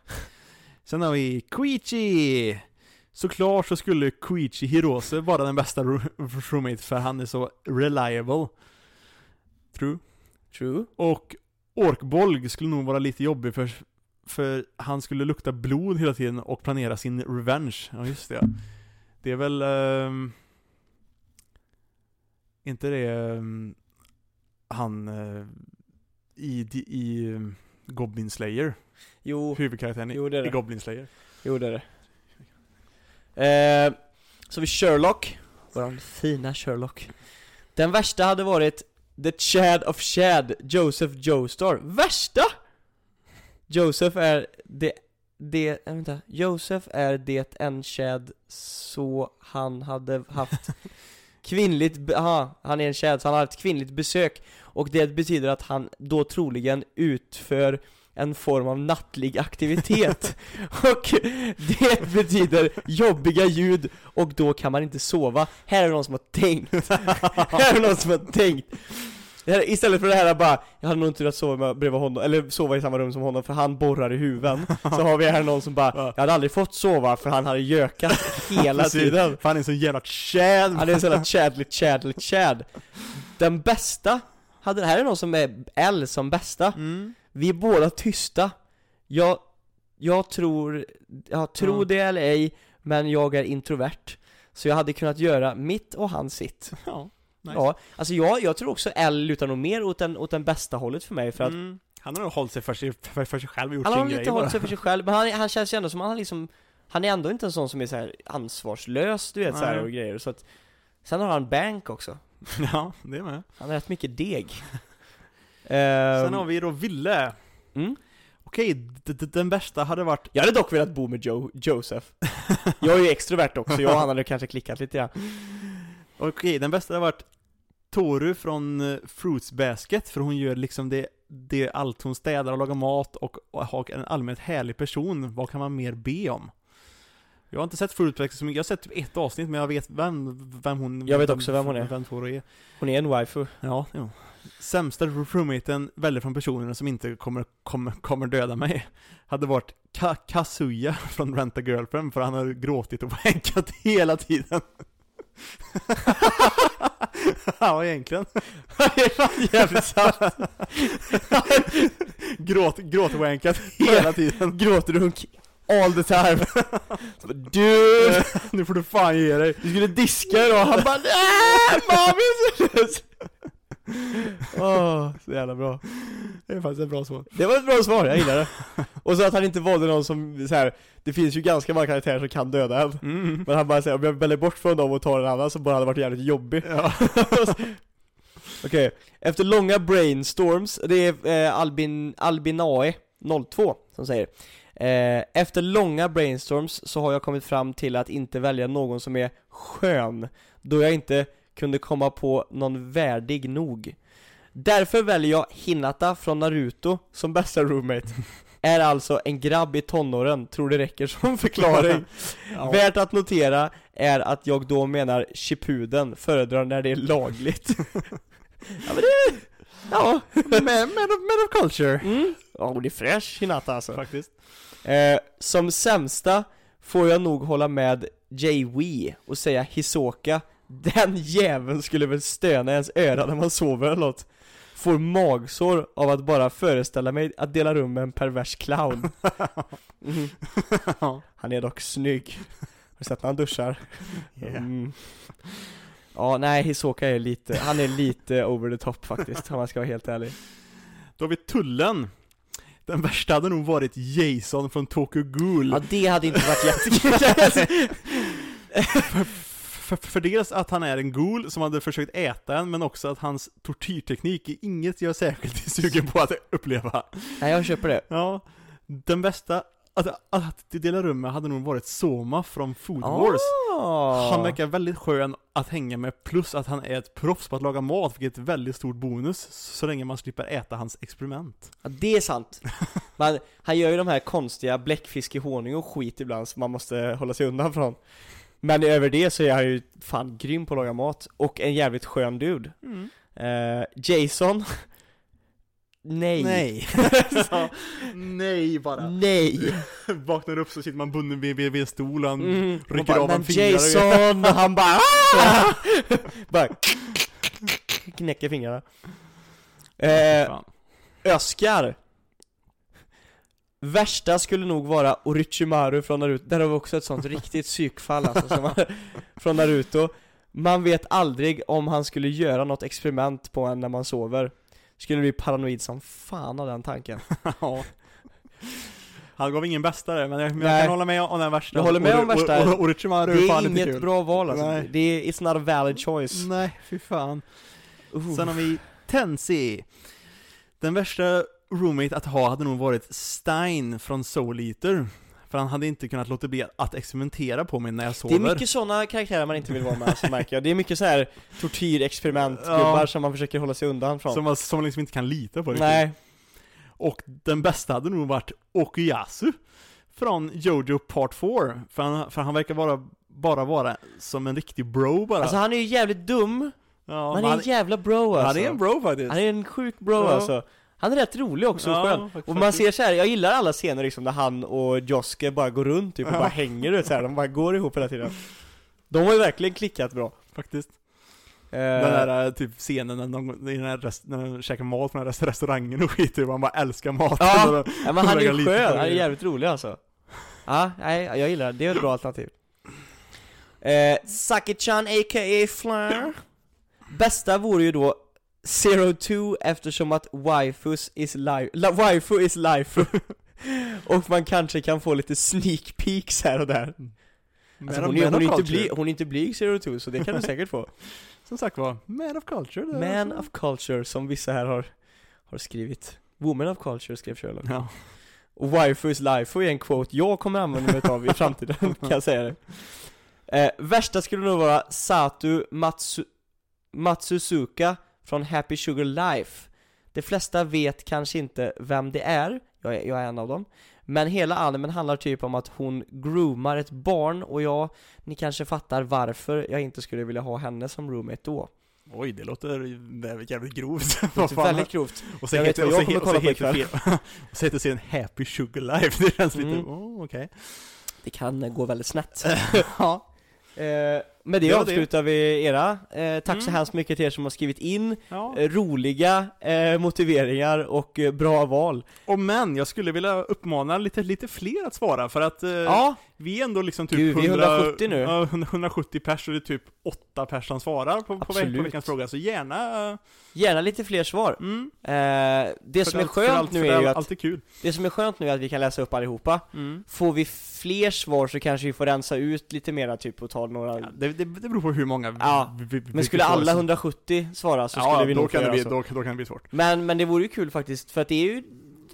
Sen har vi Koichi! Såklart så skulle Koichi Hirose vara den bästa ro- roommate för han är så reliable. True. True. Och Orkbolg skulle nog vara lite jobbig för, för han skulle lukta blod hela tiden och planera sin revenge. Ja, just det. Det är väl... ehm, inte det ehm, han eh, i, i um, Goblin Slayer? Jo, Huvudkaraktären i, Jo, det är i det. Goblin Slayer. jo det är det. Eh, så vi Sherlock. Våran fina Sherlock. Den värsta hade varit The Chad of Chad, Joseph Joestar. Värsta! Joseph är det, det, äh, vänta. Joseph är det en Chad så han hade haft kvinnligt, aha, han är en Chad så han har haft kvinnligt besök och det betyder att han då troligen utför en form av nattlig aktivitet och det betyder jobbiga ljud och då kan man inte sova. Här är det någon som har tänkt. här är det någon som har tänkt. Det här- Istället för det här bara, jag hade nog inte velat sova bredvid honom, eller sova i samma rum som honom för han borrar i huven. Så har vi här någon som bara, Ja. jag hade aldrig fått sova för han hade gökat hela tiden. För han är så jävla chad! Han är sån där chadligt chadligt chad. Den bästa, hade, här är någon som är L som bästa. Mm. Vi är båda tysta. Jag, jag tror, jag tror Ja. det eller ej, men jag är introvert. Så jag hade kunnat göra mitt och hans sitt. Ja, nice. Ja, alltså jag, jag tror också L lutar nog mer åt den, åt den bästa hållet för mig för att mm. Han har nog hållit sig för sig, för, för sig själv och gjort han har sin lite grej hållit sig för sig själv, men han, han känns ju ändå som han har liksom Han är ändå inte en sån som är så här ansvarslös, du vet så här Nej. och grejer, så att Sen har han bank också Ja, det med. Han har rätt mycket deg Sen Ehm, har vi då Ville. mm. Okej, d- d- den bästa hade varit... Jag hade dock velat bo med Joe, Joseph Jag är ju extrovert också, jag och han hade kanske klickat lite grann Okej, den bästa hade varit Toru från eh, Fruits Basket, för hon gör liksom det, det allt hon städar och lagar mat och, och har en allmänt härlig person. Vad kan man mer be om? Jag har inte sett Fruits Basket så mycket, jag har sett typ ett avsnitt men jag vet vem, vem hon Jag vet också vem hon är. Vem Toru är. Hon är en waifu Ja, jo. Sämsta roommaten, väljer från personerna som inte kommer, kommer, kommer döda mig, hade varit Ka Kazuya från Rent a Girlfriend, för han har gråtit och wankat hela tiden. ja, egentligen. Det är fan jävligt sant Gråt, gråtwankat hela tiden. Gråtrunk all the time Så bara, Du! nu får du fan ge dig. Du skulle diska idag, han bara Mami! Åh, så jävla bra Det är faktiskt ett bra svar. Det var ett bra svar, jag gillar det Och så att han inte valde någon som så här. Det finns ju ganska många karaktärer som kan döda en Mm. Men han bara säger om jag väljer bort från dem och tar en annan så bara hade varit jävligt jobbig Ja. Okej, efter långa brainstorms, det är eh, Albin, Albinae 02 som säger eh, Efter långa brainstorms så har jag kommit fram till att inte välja någon som är skön Då jag inte kunde komma på någon värdig nog Därför väljer jag Hinata från Naruto som bästa roommate Är alltså en grabb i tonåren, tror det räcker som förklaring Ja. Värt att notera är att jag då menar Shippuden, föredrar när det är lagligt Ja men det, ja, Men, men, men of culture. mm. Ja hon är fräsch Hinata alltså Faktiskt. eh, Som sämsta får jag nog hålla med Wee och säga Hisoka Den jäveln skulle väl stöna ens öra när man sover eller något Får magsår av att bara föreställa mig att dela rum med en pervers clown. Ja. Han är dock snygg Har du sett när han duschar? Mm. Ja, nej Hisoka är lite, han är lite over the top faktiskt om man ska vara helt ärlig Då har vi Tullen. Den värsta hade nog varit Jason från Tokyo Ghoul. Ja det hade inte varit jättekul för, för, dels att han är en ghoul som hade försökt äta en, men också att hans tortyrteknik är inget jag är särskilt sugen på att uppleva. Nej jag köper det Ja, den bästa, att, att dela rum med hade nog varit Soma från Food Wars. Ah. Han verkar väldigt skön, att hänga med, plus att han är ett proffs på att laga mat, vilket är ett väldigt stort bonus, så länge man slipper äta hans experiment. Ja, det är sant. Men han gör ju de här konstiga bläckfisk i honung och skit ibland som man måste hålla sig undan från. Men över det så är han ju fan grym på att laga mat, och en jävligt skön dude. Eh, Jason Nej. Nej. Nej bara. nej. Vaknar upp så sitter man bunden vid, vid, vid en stol och han Mm. rycker bara, av en och- Jason, och han bara "Ah!" Bara knäcker fingrarna. Eh. Öskar Värsta skulle nog vara Orochimaru från Naruto, där har vi också ett sånt riktigt psykfall alltså, som var, från Naruto Man vet aldrig om han skulle göra något experiment på en när man sover Skulle bli paranoid som fan av den tanken Ja. Han gav ingen bästa där, men jag, men jag kan hålla med om den värsta. Jag håller med om värsta. Oro- Orochimaru Det är inget kul. bra val alltså, Nej. det är, it's not a valid choice Nej, fy fan. Uh. Sen har vi Tensi. Den värsta roommate att ha hade nog varit Stein från Soul Eater. För han hade inte kunnat låta bli att experimentera på mig när jag Det sover. är mycket sådana karaktärer man inte vill vara med, så märker jag. Det är mycket så här tortyrexperiment-gubbar Ja. som man försöker hålla sig undan från som man, som man liksom inte kan lita på riktigt. Nej, Och den bästa hade nog varit Okuyasu. Från Jojo Part 4. För han, för han verkar vara, bara vara som en riktig bro bara. alltså han är ju jävligt dum, ja, men han är en jävla bro alltså han är en bro faktiskt. Han är en sjuk bro Ja. alltså Han är rätt rolig också och skön Och man ser så här, jag gillar alla scener liksom där han och Joske bara går runt typ och bara hänger ut så här. de bara går ihop hela tiden De har ju verkligen klickat bra faktiskt. Eh, Den där eh, typ scenen när de, i den här rest, när de käkar mat på den här rest- restaurangen och skiter och man bara älskar maten. Ja. Och Ja men han är ju skön, han är jävligt rolig alltså Ja, nej, jag gillar det, det är ett bra alternativ eh, Saki-chan a.k.a. Fleur Bästa vore ju då Zero Two eftersom att waifus is life, waifu is life. Och man kanske kan få lite sneak peeks här och där. Alltså, Man hon, hon, of inte bly, hon är inte blyg Zero Two så det kan du säkert få. Som sagt var, man of culture. Man alltså- of culture som vissa här har, har skrivit. Woman of culture skrev Sherlock. Ja. Och waifu is life är en quote jag kommer använda mig av i framtiden, kan jag säga det. Eh, Värsta skulle nog vara Satu Matsu, Matsuzuka från Happy Sugar Life De flesta vet kanske inte vem det är, jag är, jag är en av dem Men hela animen handlar typ om att hon groomar ett barn och jag, ni kanske fattar varför jag inte skulle vilja ha henne som roommate då Oj, det låter jävligt, grovt. Det låter väldigt grovt Och så Jag vet heter, vad och jag kommer kolla på fel. Och så heter serien Happy Sugar Life. Det känns lite, Mm. oh, okej. Det kan gå väldigt snett ja. Eh, med det det- avslutar vi era. Eh, tack så Mm. hemskt mycket till er som har skrivit in ja. eh, roliga eh, motiveringar och eh, bra val. Och men, jag skulle vilja uppmana lite, lite fler att svara för att eh, Ja, vi är ändå liksom typ Gud, vi är 100 170 nu. Ja, 170 pers och det är typ 8 pers som svarar på, på, veck, på Absolut. veckans fråga, så gärna... gärna lite fler svar. Mm, det för som är allt- för skönt allt- nu är ju att, Allt är kul. det som är skönt nu är att vi kan läsa upp allihopa. Mm. Får vi fler svar så kanske vi får rensa ut lite mera typ och ta några Ja, det, det, det beror på hur många Ja, vi, vi, vi, Men skulle vi alla svar. 170 svara så ja, skulle vi då nog kan, det bli, då, då kan det bli svårt. Men, men det vore ju kul faktiskt, för att det är ju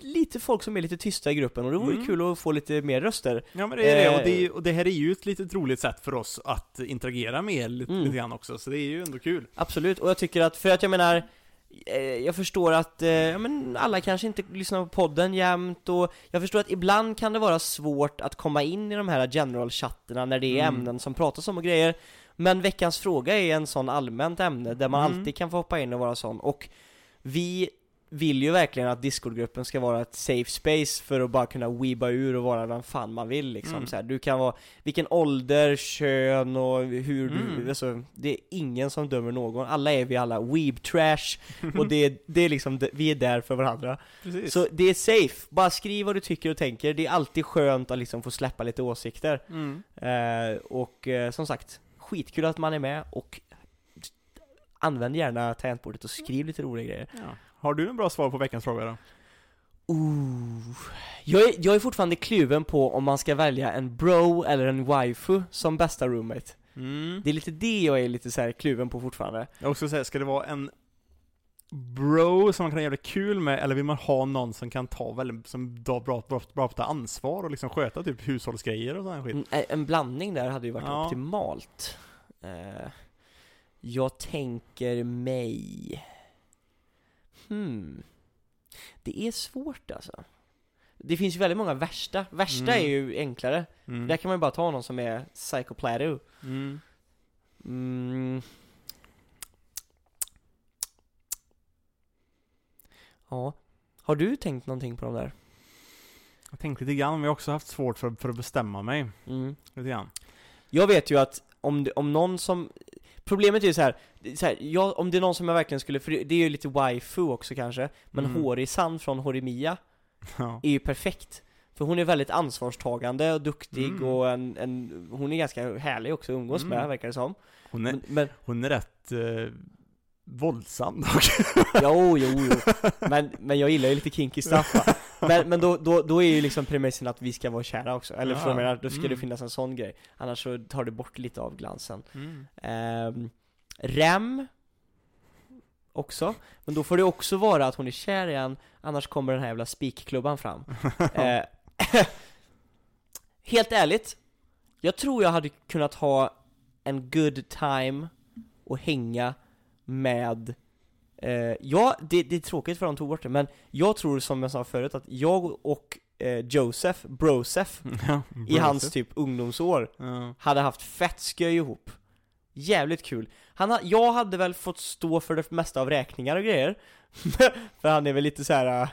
lite folk som är lite tysta i gruppen och det vore Mm. kul att få lite mer röster. Ja men det är det, och Eh. det, och det här är ju ett litet roligt sätt för oss att interagera med er lite, Mm. lite grann också, så det är ju ändå kul. Absolut, och jag tycker att, för att jag menar eh, jag förstår att, eh, ja, men alla kanske inte lyssnar på podden jämt och jag förstår att ibland kan det vara svårt att komma in i de här general-chatterna när det är Mm. ämnen som pratas om och grejer Men veckans fråga är en sån allmänt ämne där man Mm. alltid kan få hoppa in och vara sån och vi vill ju verkligen att Discord-gruppen ska vara ett safe space för att bara kunna weeba ur och vara vem fan man vill liksom Mm. så här, Du kan vara vilken ålder, kön och hur du, Mm. alltså det är ingen som dömer någon, alla är vi alla weeb trash och det, är- det är liksom, vi är där för varandra Precis. Så det är safe, bara skriv vad du tycker och tänker, det är alltid skönt att liksom få släppa lite åsikter Mm. eh, Och eh, som sagt, skitkul att man är med och Använd gärna tangentbordet och skriv lite roliga grejer Ja. Har du en bra svar på veckans fråga då? Ooh. Jag, är, jag är fortfarande kluven på om man ska välja en bro eller en waifu som bästa roommate Mm. Det är lite det jag är lite så här kluven på fortfarande Jag också säga, ska det vara en bro som man kan ha jävligt kul med, eller vill man ha någon som kan ta väldigt, som då bra, bra, bra på ansvar och liksom sköta typ hushållsgrejer och sån skit? en, en blandning där hade ju varit Ja. optimalt eh, Jag tänker mig... Hmm. Det är svårt alltså. Det finns ju väldigt många värsta. Värsta Mm. är ju enklare. Mm. Där kan man ju bara ta någon som är psychoplato. Mm. Mm. Ja. Har du tänkt någonting på de där? Jag tänkte lite grann, men jag har också haft svårt för, för att bestämma mig. Mm. Lite grann. Jag vet ju att om, om någon som Problemet är ju så här, så här jag, om det är någon som jag verkligen skulle, för det är ju lite waifu också kanske Men Mm. Hori-san från Horimiya Ja. är ju perfekt För hon är väldigt ansvarstagande och duktig Mm. och en, en, hon är ganska härlig också att umgås Mm. med verkar det som Hon, är, men, men, hon är rätt eh, våldsam dock. jo, jo, jo men, men jag gillar ju lite kinky stuff va? Men, men då, då, då är ju liksom premissen att vi ska vara kära också, eller förstår du menar? Då ska det Mm. finnas en sån grej Annars så tar det bort lite av glansen Mm. Ehm, Rem också, men då får det också vara att hon är kär igen, annars kommer den här jävla spikklubban fram. Eh, helt ärligt, jag tror jag hade kunnat ha en good time och hänga med eh, Ja, det, det är tråkigt för de tog bort det, men jag tror som jag sa förut att jag och eh, Joseph, Broseph, ja, i hans typ ungdomsår Ja. hade haft fett sköj ihop. Jävligt kul. Han ha, jag hade väl fått stå för det mesta av räkningar och grejer. för han är väl lite så här uh,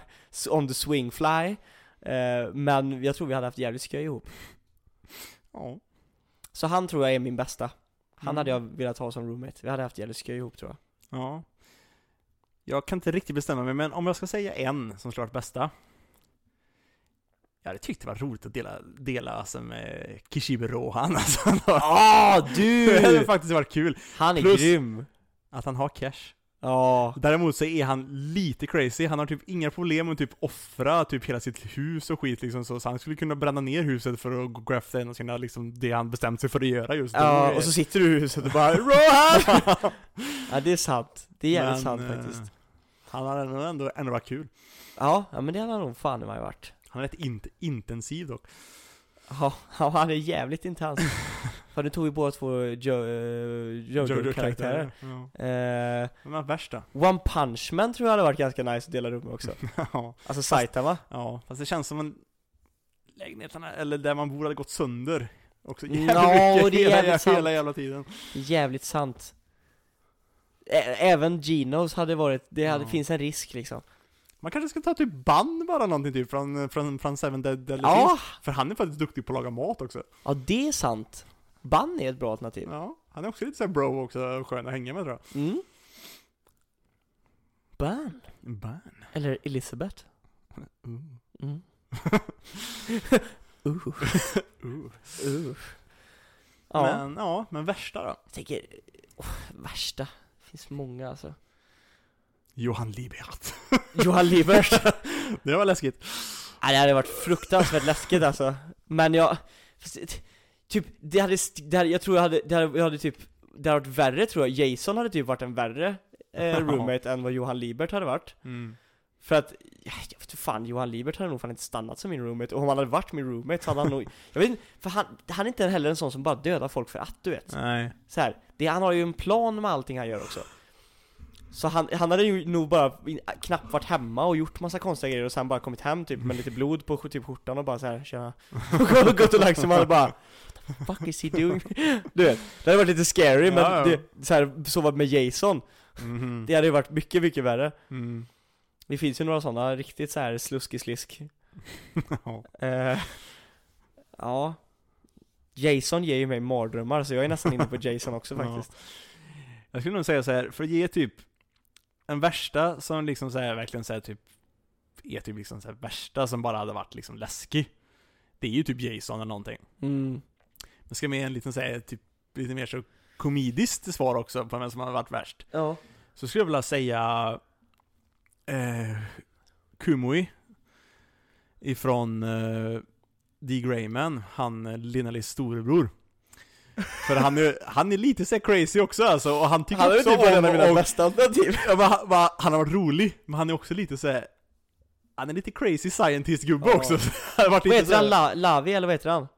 on the swing fly. Eh, men jag tror vi hade haft jävligt skoj ihop. Ja. Så han tror jag är min bästa. Han Mm. hade jag velat ha som roommate. Vi hade haft jävligt skoj ihop tror jag. Ja. Jag kan inte riktigt bestämma mig, men om jag ska säga en som varit bästa. Jag hade tyckt det var roligt att dela, dela alltså med Kishibe Rohan alltså. Ah Det hade du! faktiskt varit kul. Han är Plus- grym! Att han har cash. Ja. Däremot så är han lite crazy, han har typ inga problem med att typ offra typ hela sitt hus och skit liksom så, så han skulle kunna bränna ner huset för att gå grafta en av sina liksom, det han bestämt sig för att göra just då. Ja, och så sitter du i huset och bara Rohan! ja det är sant. Det är jävligt sant eh, faktiskt. Han hade nog ändå, ändå varit kul. Ja, ja men det hade han nog fan i mig varit. Han är rätt int intensiv dock. Ja, han är jävligt intens. För nu tog vi båda två jo, Jojo-karaktärer. Ja. Eh, Vem är värst då? One Punch Man tror jag hade varit ganska nice att dela rum med också. ja. Alltså Saitama. ja, fast det känns som en lägenheterna, eller där man bor, hade gått sönder. Också jävligt mycket, det är hela, jävligt sant. hela jävla tiden. Jävligt sant. Ä- Även Genos hade varit, det hade, Ja. finns en risk liksom. Man kanske ska ta typ band bara någonting typ från, från, från Seven Dead Deadly Ja. För han är faktiskt duktig på att laga mat också. ja det är sant. Ban är ett bra alternativ. Ja, han är också lite såhär bro också, skön att hänga med tror jag. Mm. Ban? Ban? Eller Elizabeth? Uh. Mm. uh, Uh. uh. Ja, Men, ja, men värsta då? jag tänker, oh, värsta. Det finns många alltså. Johan Liebert. Johan Libert. det var läskigt. Nej, det hade varit fruktansvärt läskigt alltså. Men jag, typ, det hade, det hade, jag tror jag hade, det hade, jag hade typ, det hade varit värre tror jag. Jason hade typ varit en värre eh, Ja. roommate än vad Johan Libert hade varit. Mm. För att, jag vet inte fan, Johan Libert hade nog fan inte stannat som min roommate, och om han hade varit min roommate så hade han nog, jag vet inte, för han, han är inte heller en sån som bara dödar folk för att du vet. Nej. Så här, det, han har ju en plan med allting han gör också. Så han, han hade ju nog bara knappt varit hemma och gjort massa konstiga grejer och sen bara kommit hem typ med lite blod på typ skjortan och bara såhär tjena Och gått och lagt sig och man hade bara What the fuck is he doing? Du vet, det hade varit lite scary men Ja, ja. det, så här, sova med Jason Mhm. Det hade ju varit mycket, mycket värre Mm. Det finns ju några sådana riktigt så här sluskig-slisk Ja. Eh, Ja Jason ger ju mig mardrömmar så jag är nästan inne på Jason också Ja. faktiskt Jag skulle nog säga så här, för att ge typ en värsta som liksom så här, verkligen så här, typ är typ liksom så här, värsta som bara hade varit liksom läskig. Det är ju typ Jason eller någonting. mm. Men ska med en liten så här, typ lite mer så komediskt svar också på vem som har varit värst. Ja Så skulle jag vilja säga eh, Kumui ifrån eh, D. Grayman, han eh, Linnalis storebror. För han är, han är lite så crazy också alltså, och han tycker Han är också typ en om av mina och- bästa alternativ Ja, men han, va- han har varit rolig, men han är också lite så här. Han är lite crazy scientist-gubbe Ja. också. Vad heter han? La, Lavi eller vad heter han?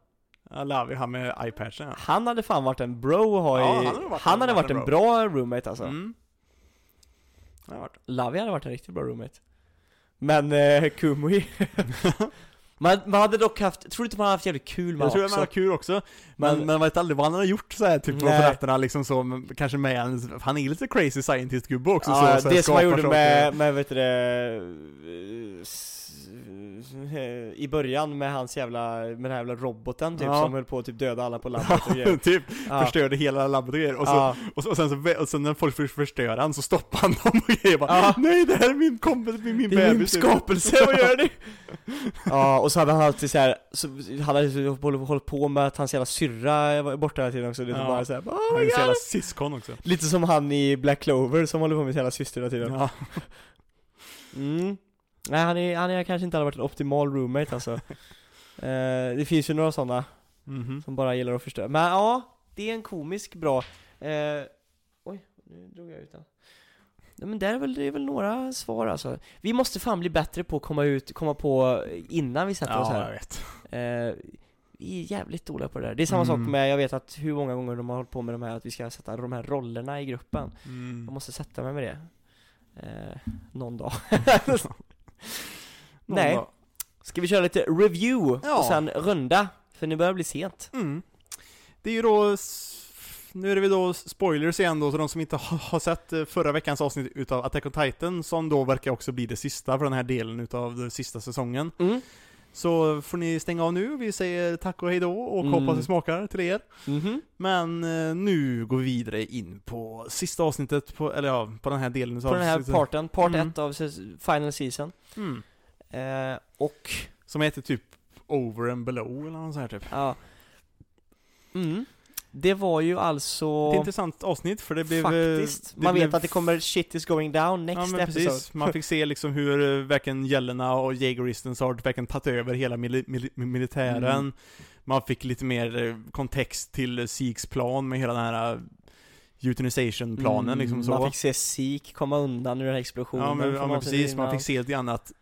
Ja, Lavi, han med iPatchen ja. Han hade fan varit en bro att ha i... Ja, han hade varit han en- hade varit en en bra roommate alltså. Mm. Lavi hade varit en riktigt bra roommate. Men eh, Kumui man, man hade dock haft, tror du inte man hade haft jävligt kul med Jag tror att man har kul också, men, Men- man vet aldrig vad han har gjort så här typ på nätterna liksom så, men kanske med en, han är lite crazy scientist-gubbe också Ja, så, så det som skapar gjorde med, med vet du det, i början med hans jävla, med den här jävla roboten typ Ja. som höll på att typ döda alla på labbet och grejer. typ, Ja. förstörde hela labbet och grejer, och, så, Ja. och, så, och sen så, och sen när folk för- förstör han så stoppar han dem och grejer bara Ja. Nej det här är min kompis, min, min Det är min bebis typ. skapelse, vad gör ni? ja, och så hade han alltid så här, så, han hade så håll- hållit på med att hans jävla syrra var borta hela tiden också, det Ja. bara såhär, oh Han är så jävla syskon också Lite som han i Black Clover som håller på med sin jävla syster hela tiden. Mm. Nej, han är, han är kanske inte hade varit en optimal roommate alltså. eh, det finns ju några sådana mhm som bara gillar att förstöra. Men ja, det är en komisk bra. Eh, oj, nu drog jag ut den. Ja, men där är väl, det är väl några svar alltså. Vi måste fan bli bättre på att komma ut, komma på innan vi sätter oss Ja, här. jag vet Eh, vi är jävligt dåliga på det där. Det är samma Mm. sak med, jag vet att hur många gånger de har hållit på med de här att vi ska sätta de här rollerna i gruppen. mm. Jag måste sätta mig med det. Eh, någon dag. Nej. dag. Ska vi köra lite review Ja. och sen runda? För nu börjar bli sent. Mm. Det är ju då, nu är det då spoilers igen då, så de som inte ha- har sett eh, förra veckans avsnitt utav Attack on Titan, som då verkar också bli det sista för den här delen utav den sista säsongen. Mm. Så får ni stänga av nu, vi säger tack och hej då och Mm. hoppas det smakar till er. Mhm. Men eh, nu går vi vidare in på sista avsnittet, på, eller ja, på den här delen På den här parten, part Mm. 1 av ses- final season. Mm. Eh, och, Som heter typ Over and Below eller något sånt här typ. ja. Mm. Det var ju alltså... Ett intressant avsnitt för det blev... eh, Faktiskt. det Man blev vet att det kommer shit is going down next Ja men episode. precis, man fick se liksom hur eh, verkligen Jelena och Jägeristens har verkligen tagit över hela mili mili militären Mm. Man fick lite mer eh, kontext till Sieks plan med hela den här eh, Euthanization-planen liksom så Mm, Man fick se Sik komma undan ur den här explosionen. Ja men, ja, men precis, man fick se lite grann att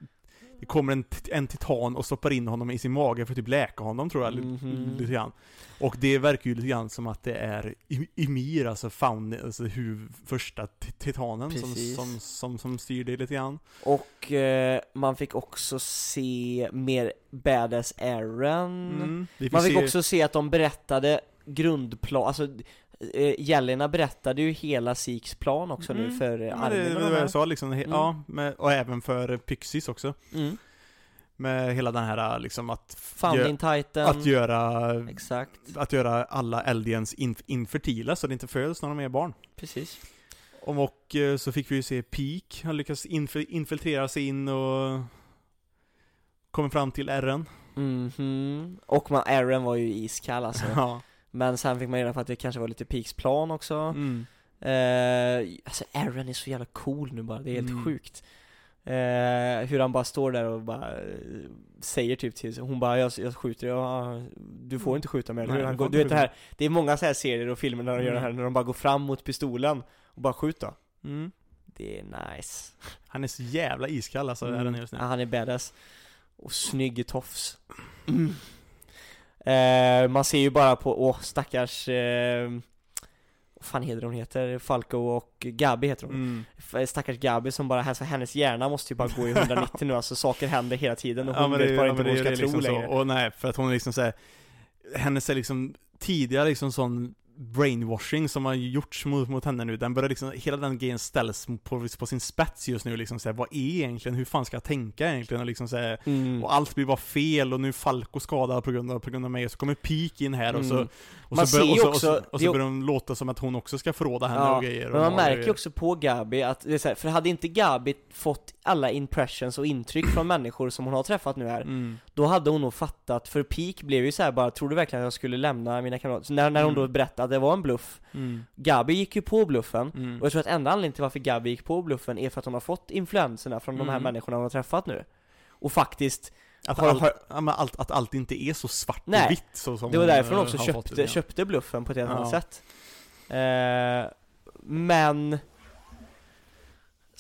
det kommer en, en titan och stoppar in honom i sin mage för att typ läka honom tror jag, li- Mhm. lite grann. Och det verkar ju lite grann som att det är Ymir, alltså faun, alltså hur första titanen som, som, som, som styr det lite grann. Och eh, man fick också se mer Badass Aaron. Mm. Man fick se- också se att de berättade grundplan, alltså eh, Jelena berättade ju hela Siks plan också nu Mm. för eh, Ja, det, och var de det jag sa liksom, he- Mm. ja, med, och även för Pyxis också. Mm. Med hela den här liksom att, Founding Titan. att göra, Exakt, att göra alla Eldians inf- infertila så det inte föds när de är barn. precis. Och, och eh, så fick vi ju se Peak, han lyckas inf- infiltrera sig in och kommer fram till R'n. Mhm. Och man, Aaron var ju iskall alltså. Ja. Men sen fick man reda på att det kanske var lite Peaks plan också. Mm. Eh, alltså Aaron är så jävla cool nu bara, det är helt Mm. sjukt. Eh, hur han bara står där och bara eh, säger typ till hon bara jag, jag skjuter, ja, du får inte skjuta mig eller hur? Du vet det här, det är många så här serier och filmer när de gör det här, Mm. när de bara går fram mot pistolen och bara skjuta. Mm. Det är nice. Han är så jävla iskall alltså, Mm. R'n just nu. Ja, han är badass. Och snygg i tofs. Eh, man ser ju bara på, åh stackars, eh, vad fan heter hon heter? Falco och Gabi heter hon. Mm. F- Stackars Gabi som bara, alltså, hennes hjärna måste ju bara gå i 190 nu, alltså saker händer hela tiden och hon det- vet bara ja, inte vad hon ska tro liksom så. längre. Och nej, för att hon är liksom såhär Hennes är liksom tidigare liksom sån brainwashing som har gjorts mot, mot henne nu, den börjar liksom, hela den grejen ställs på, på sin spets just nu liksom såhär, vad är egentligen, hur fan ska jag tänka egentligen och liksom såhär, Mm. och allt blir bara fel och nu är Falco skadad på grund av, på grund av mig och så kommer Peak in här och så Mm. och Man så, bör, ser och ju så, också- och så, och det så är- börjar de låta som att hon också ska förråda henne Ja, och grejer och Men man märker ju också på Gabi att, det är så här, för hade inte Gabi fått alla impressions och intryck från människor som hon har träffat nu här, mm. Då hade hon nog fattat, för Peak blev ju så här bara, tror du verkligen att jag skulle lämna mina kamrater? Så när, när hon Mm. då berättade att det var en bluff, Mm. Gabi gick ju på bluffen, Mm. och jag tror att enda anledningen till varför Gabi gick på bluffen är för att hon har fått influenserna från de här Mm. människorna hon har träffat nu. Och faktiskt, Att, Har- allt, har- ja, allt, att allt inte är så svart Nej. och vitt så som det var därför hon eh, också fått köpte, det. köpte bluffen på ett helt Ja. annat sätt. Eh, men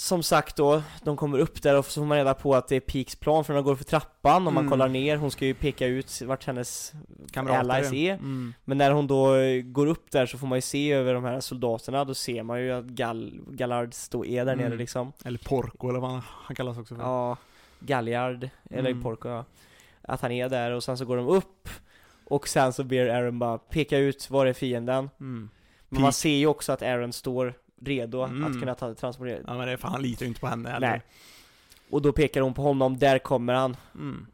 som sagt då, de kommer upp där och så får man reda på att det är Peaks plan för de går för trappan och man Mm. kollar ner, hon ska ju peka ut vart hennes allies är. Mm. Men när hon då går upp där så får man ju se över de här soldaterna, då ser man ju att Gal Gallard då är där Mm. nere liksom. Eller Porco eller vad han, han kallas också för. Ja, Galliard, eller Mm. Porco ja. Att han är där och sen så går de upp och sen så ber Aaron bara peka ut var är fienden. Mm. Men man ser ju också att Aaron står redo Mm. att kunna ta, transportera. Ja men det är fan, han litar ju inte på henne heller. Nej. Och då pekar hon på honom, där kommer han. Mm.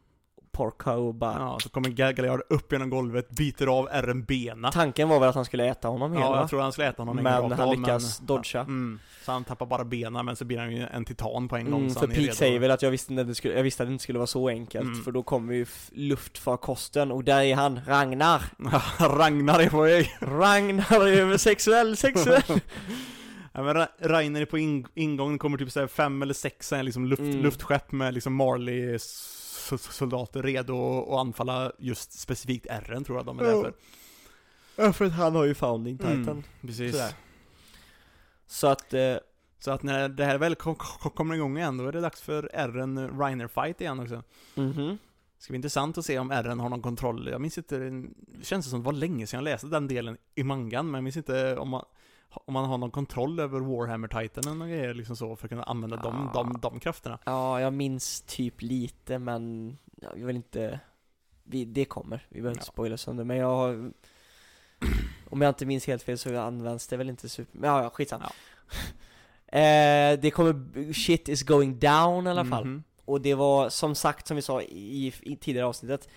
Porco bara Ja, så kommer Gal- Galliard upp genom golvet, biter av ärren bena. Tanken var väl att han skulle äta honom Ja, hela jag tror han skulle äta honom en Men han av, lyckas men- dodga. Mm. Så han tappar bara benen, men så blir han ju en titan på en gång. mm, så För Peak säger väl att jag visste, att det skulle, jag visste att det inte skulle vara så enkelt Mm. För då kommer ju luftfarkosten och där är han, Ragnar Ragnar är på väg. Ragnar är sexuell, sexuell Ja, men Ra- Rainer på in- ingången, kommer typ såhär fem eller sex liksom luft, Mm. luftskepp med liksom Marley-soldater redo att anfalla just specifikt ärren tror jag de är där för. Ja för han har ju founding titan Mm, precis. Sådär. Så att, eh, Så att när det här väl kom, kom, kommer igång igen, då är det dags för ärren Reiner fight igen också. Det ska bli intressant att se om ärren har någon kontroll. Jag minns inte, det känns som det var länge sedan jag läste den delen i mangan, men jag minns inte om man, om man har någon kontroll över Warhammer Titanen och grejer liksom så, för att kunna använda de, Ja. de, de krafterna. Ja, jag minns typ lite men ja, vi vill inte vi, Det kommer, vi behöver inte Ja. spoila sönder men jag har Om jag inte minns helt fel så används det väl inte super, men ja, ja skitsamma eh, Det kommer, shit is going down i alla fall Mhm. Och det var som sagt, som vi sa i, i tidigare avsnittet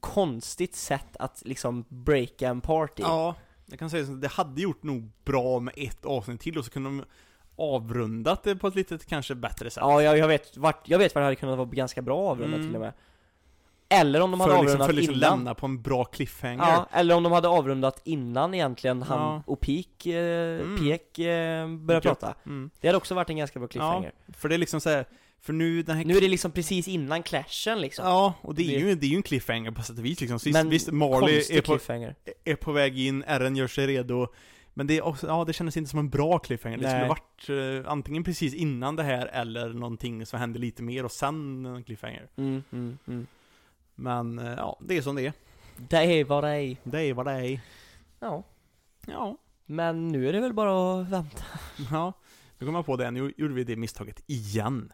Konstigt sätt att liksom breaka en party Ja, jag kan säga så, det hade gjort nog bra med ett avsnitt till och så kunde de avrundat det på ett lite kanske bättre sätt. Ja, jag, jag vet vart, jag vet vad det hade kunnat vara ganska bra avrundat Mm. till och med Eller om de hade för liksom, avrundat för liksom innan lämna på en bra cliffhanger. Ja, eller om de hade avrundat innan egentligen han Ja. och Peak, eh, Mm. Peak eh, började Ja. prata Mm. Det hade också varit en ganska bra cliffhanger För det är liksom så här, för nu den här Nu är det liksom precis innan clashen liksom Ja, och det är, ju, det är ju en cliffhanger på sätt och vis liksom. Så Visst, Men visst Marley är på, är på väg in, Eren gör sig redo. Men det är också, ja det kändes inte som en bra cliffhanger. Det skulle Nej. varit eh, antingen precis innan det här eller någonting som hände lite mer och sen en cliffhanger. mm, mm, mm. Men eh, ja, det är som det är. Det är vad det är Det är vad det är. Ja, Ja. men nu är det väl bara att vänta Ja, nu kom jag på det, nu gjorde vi det misstaget igen.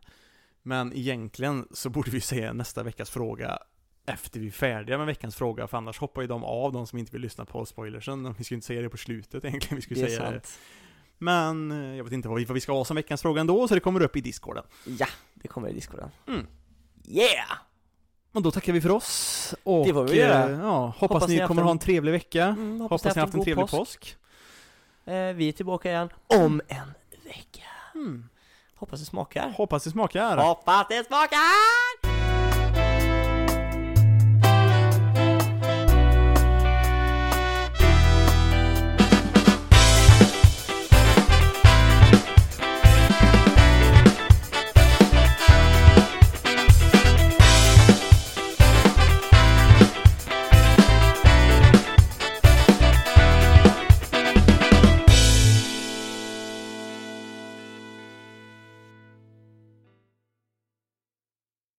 Men egentligen så borde vi säga nästa veckas fråga efter vi är färdiga med veckans fråga, för annars hoppar ju de av, de som inte vill lyssna på spoilersen. Vi skulle inte säga det på slutet egentligen, vi skulle Det är säga det. sant Men eh, jag vet inte vad vi, vad vi ska ha som veckans fråga ändå, så det kommer upp i discorden. Ja, det kommer i discorden Mm. Yeah! Och då tackar vi för oss, och Det får vi eh, göra. ja, hoppas, Hoppas ni kommer en- ha en trevlig vecka. Mm, hoppas ni haft en trevlig påsk. Eh, vi är tillbaka igen om en vecka Mm. Hoppas det smakar Hoppas det smakar. Hoppas det smakar!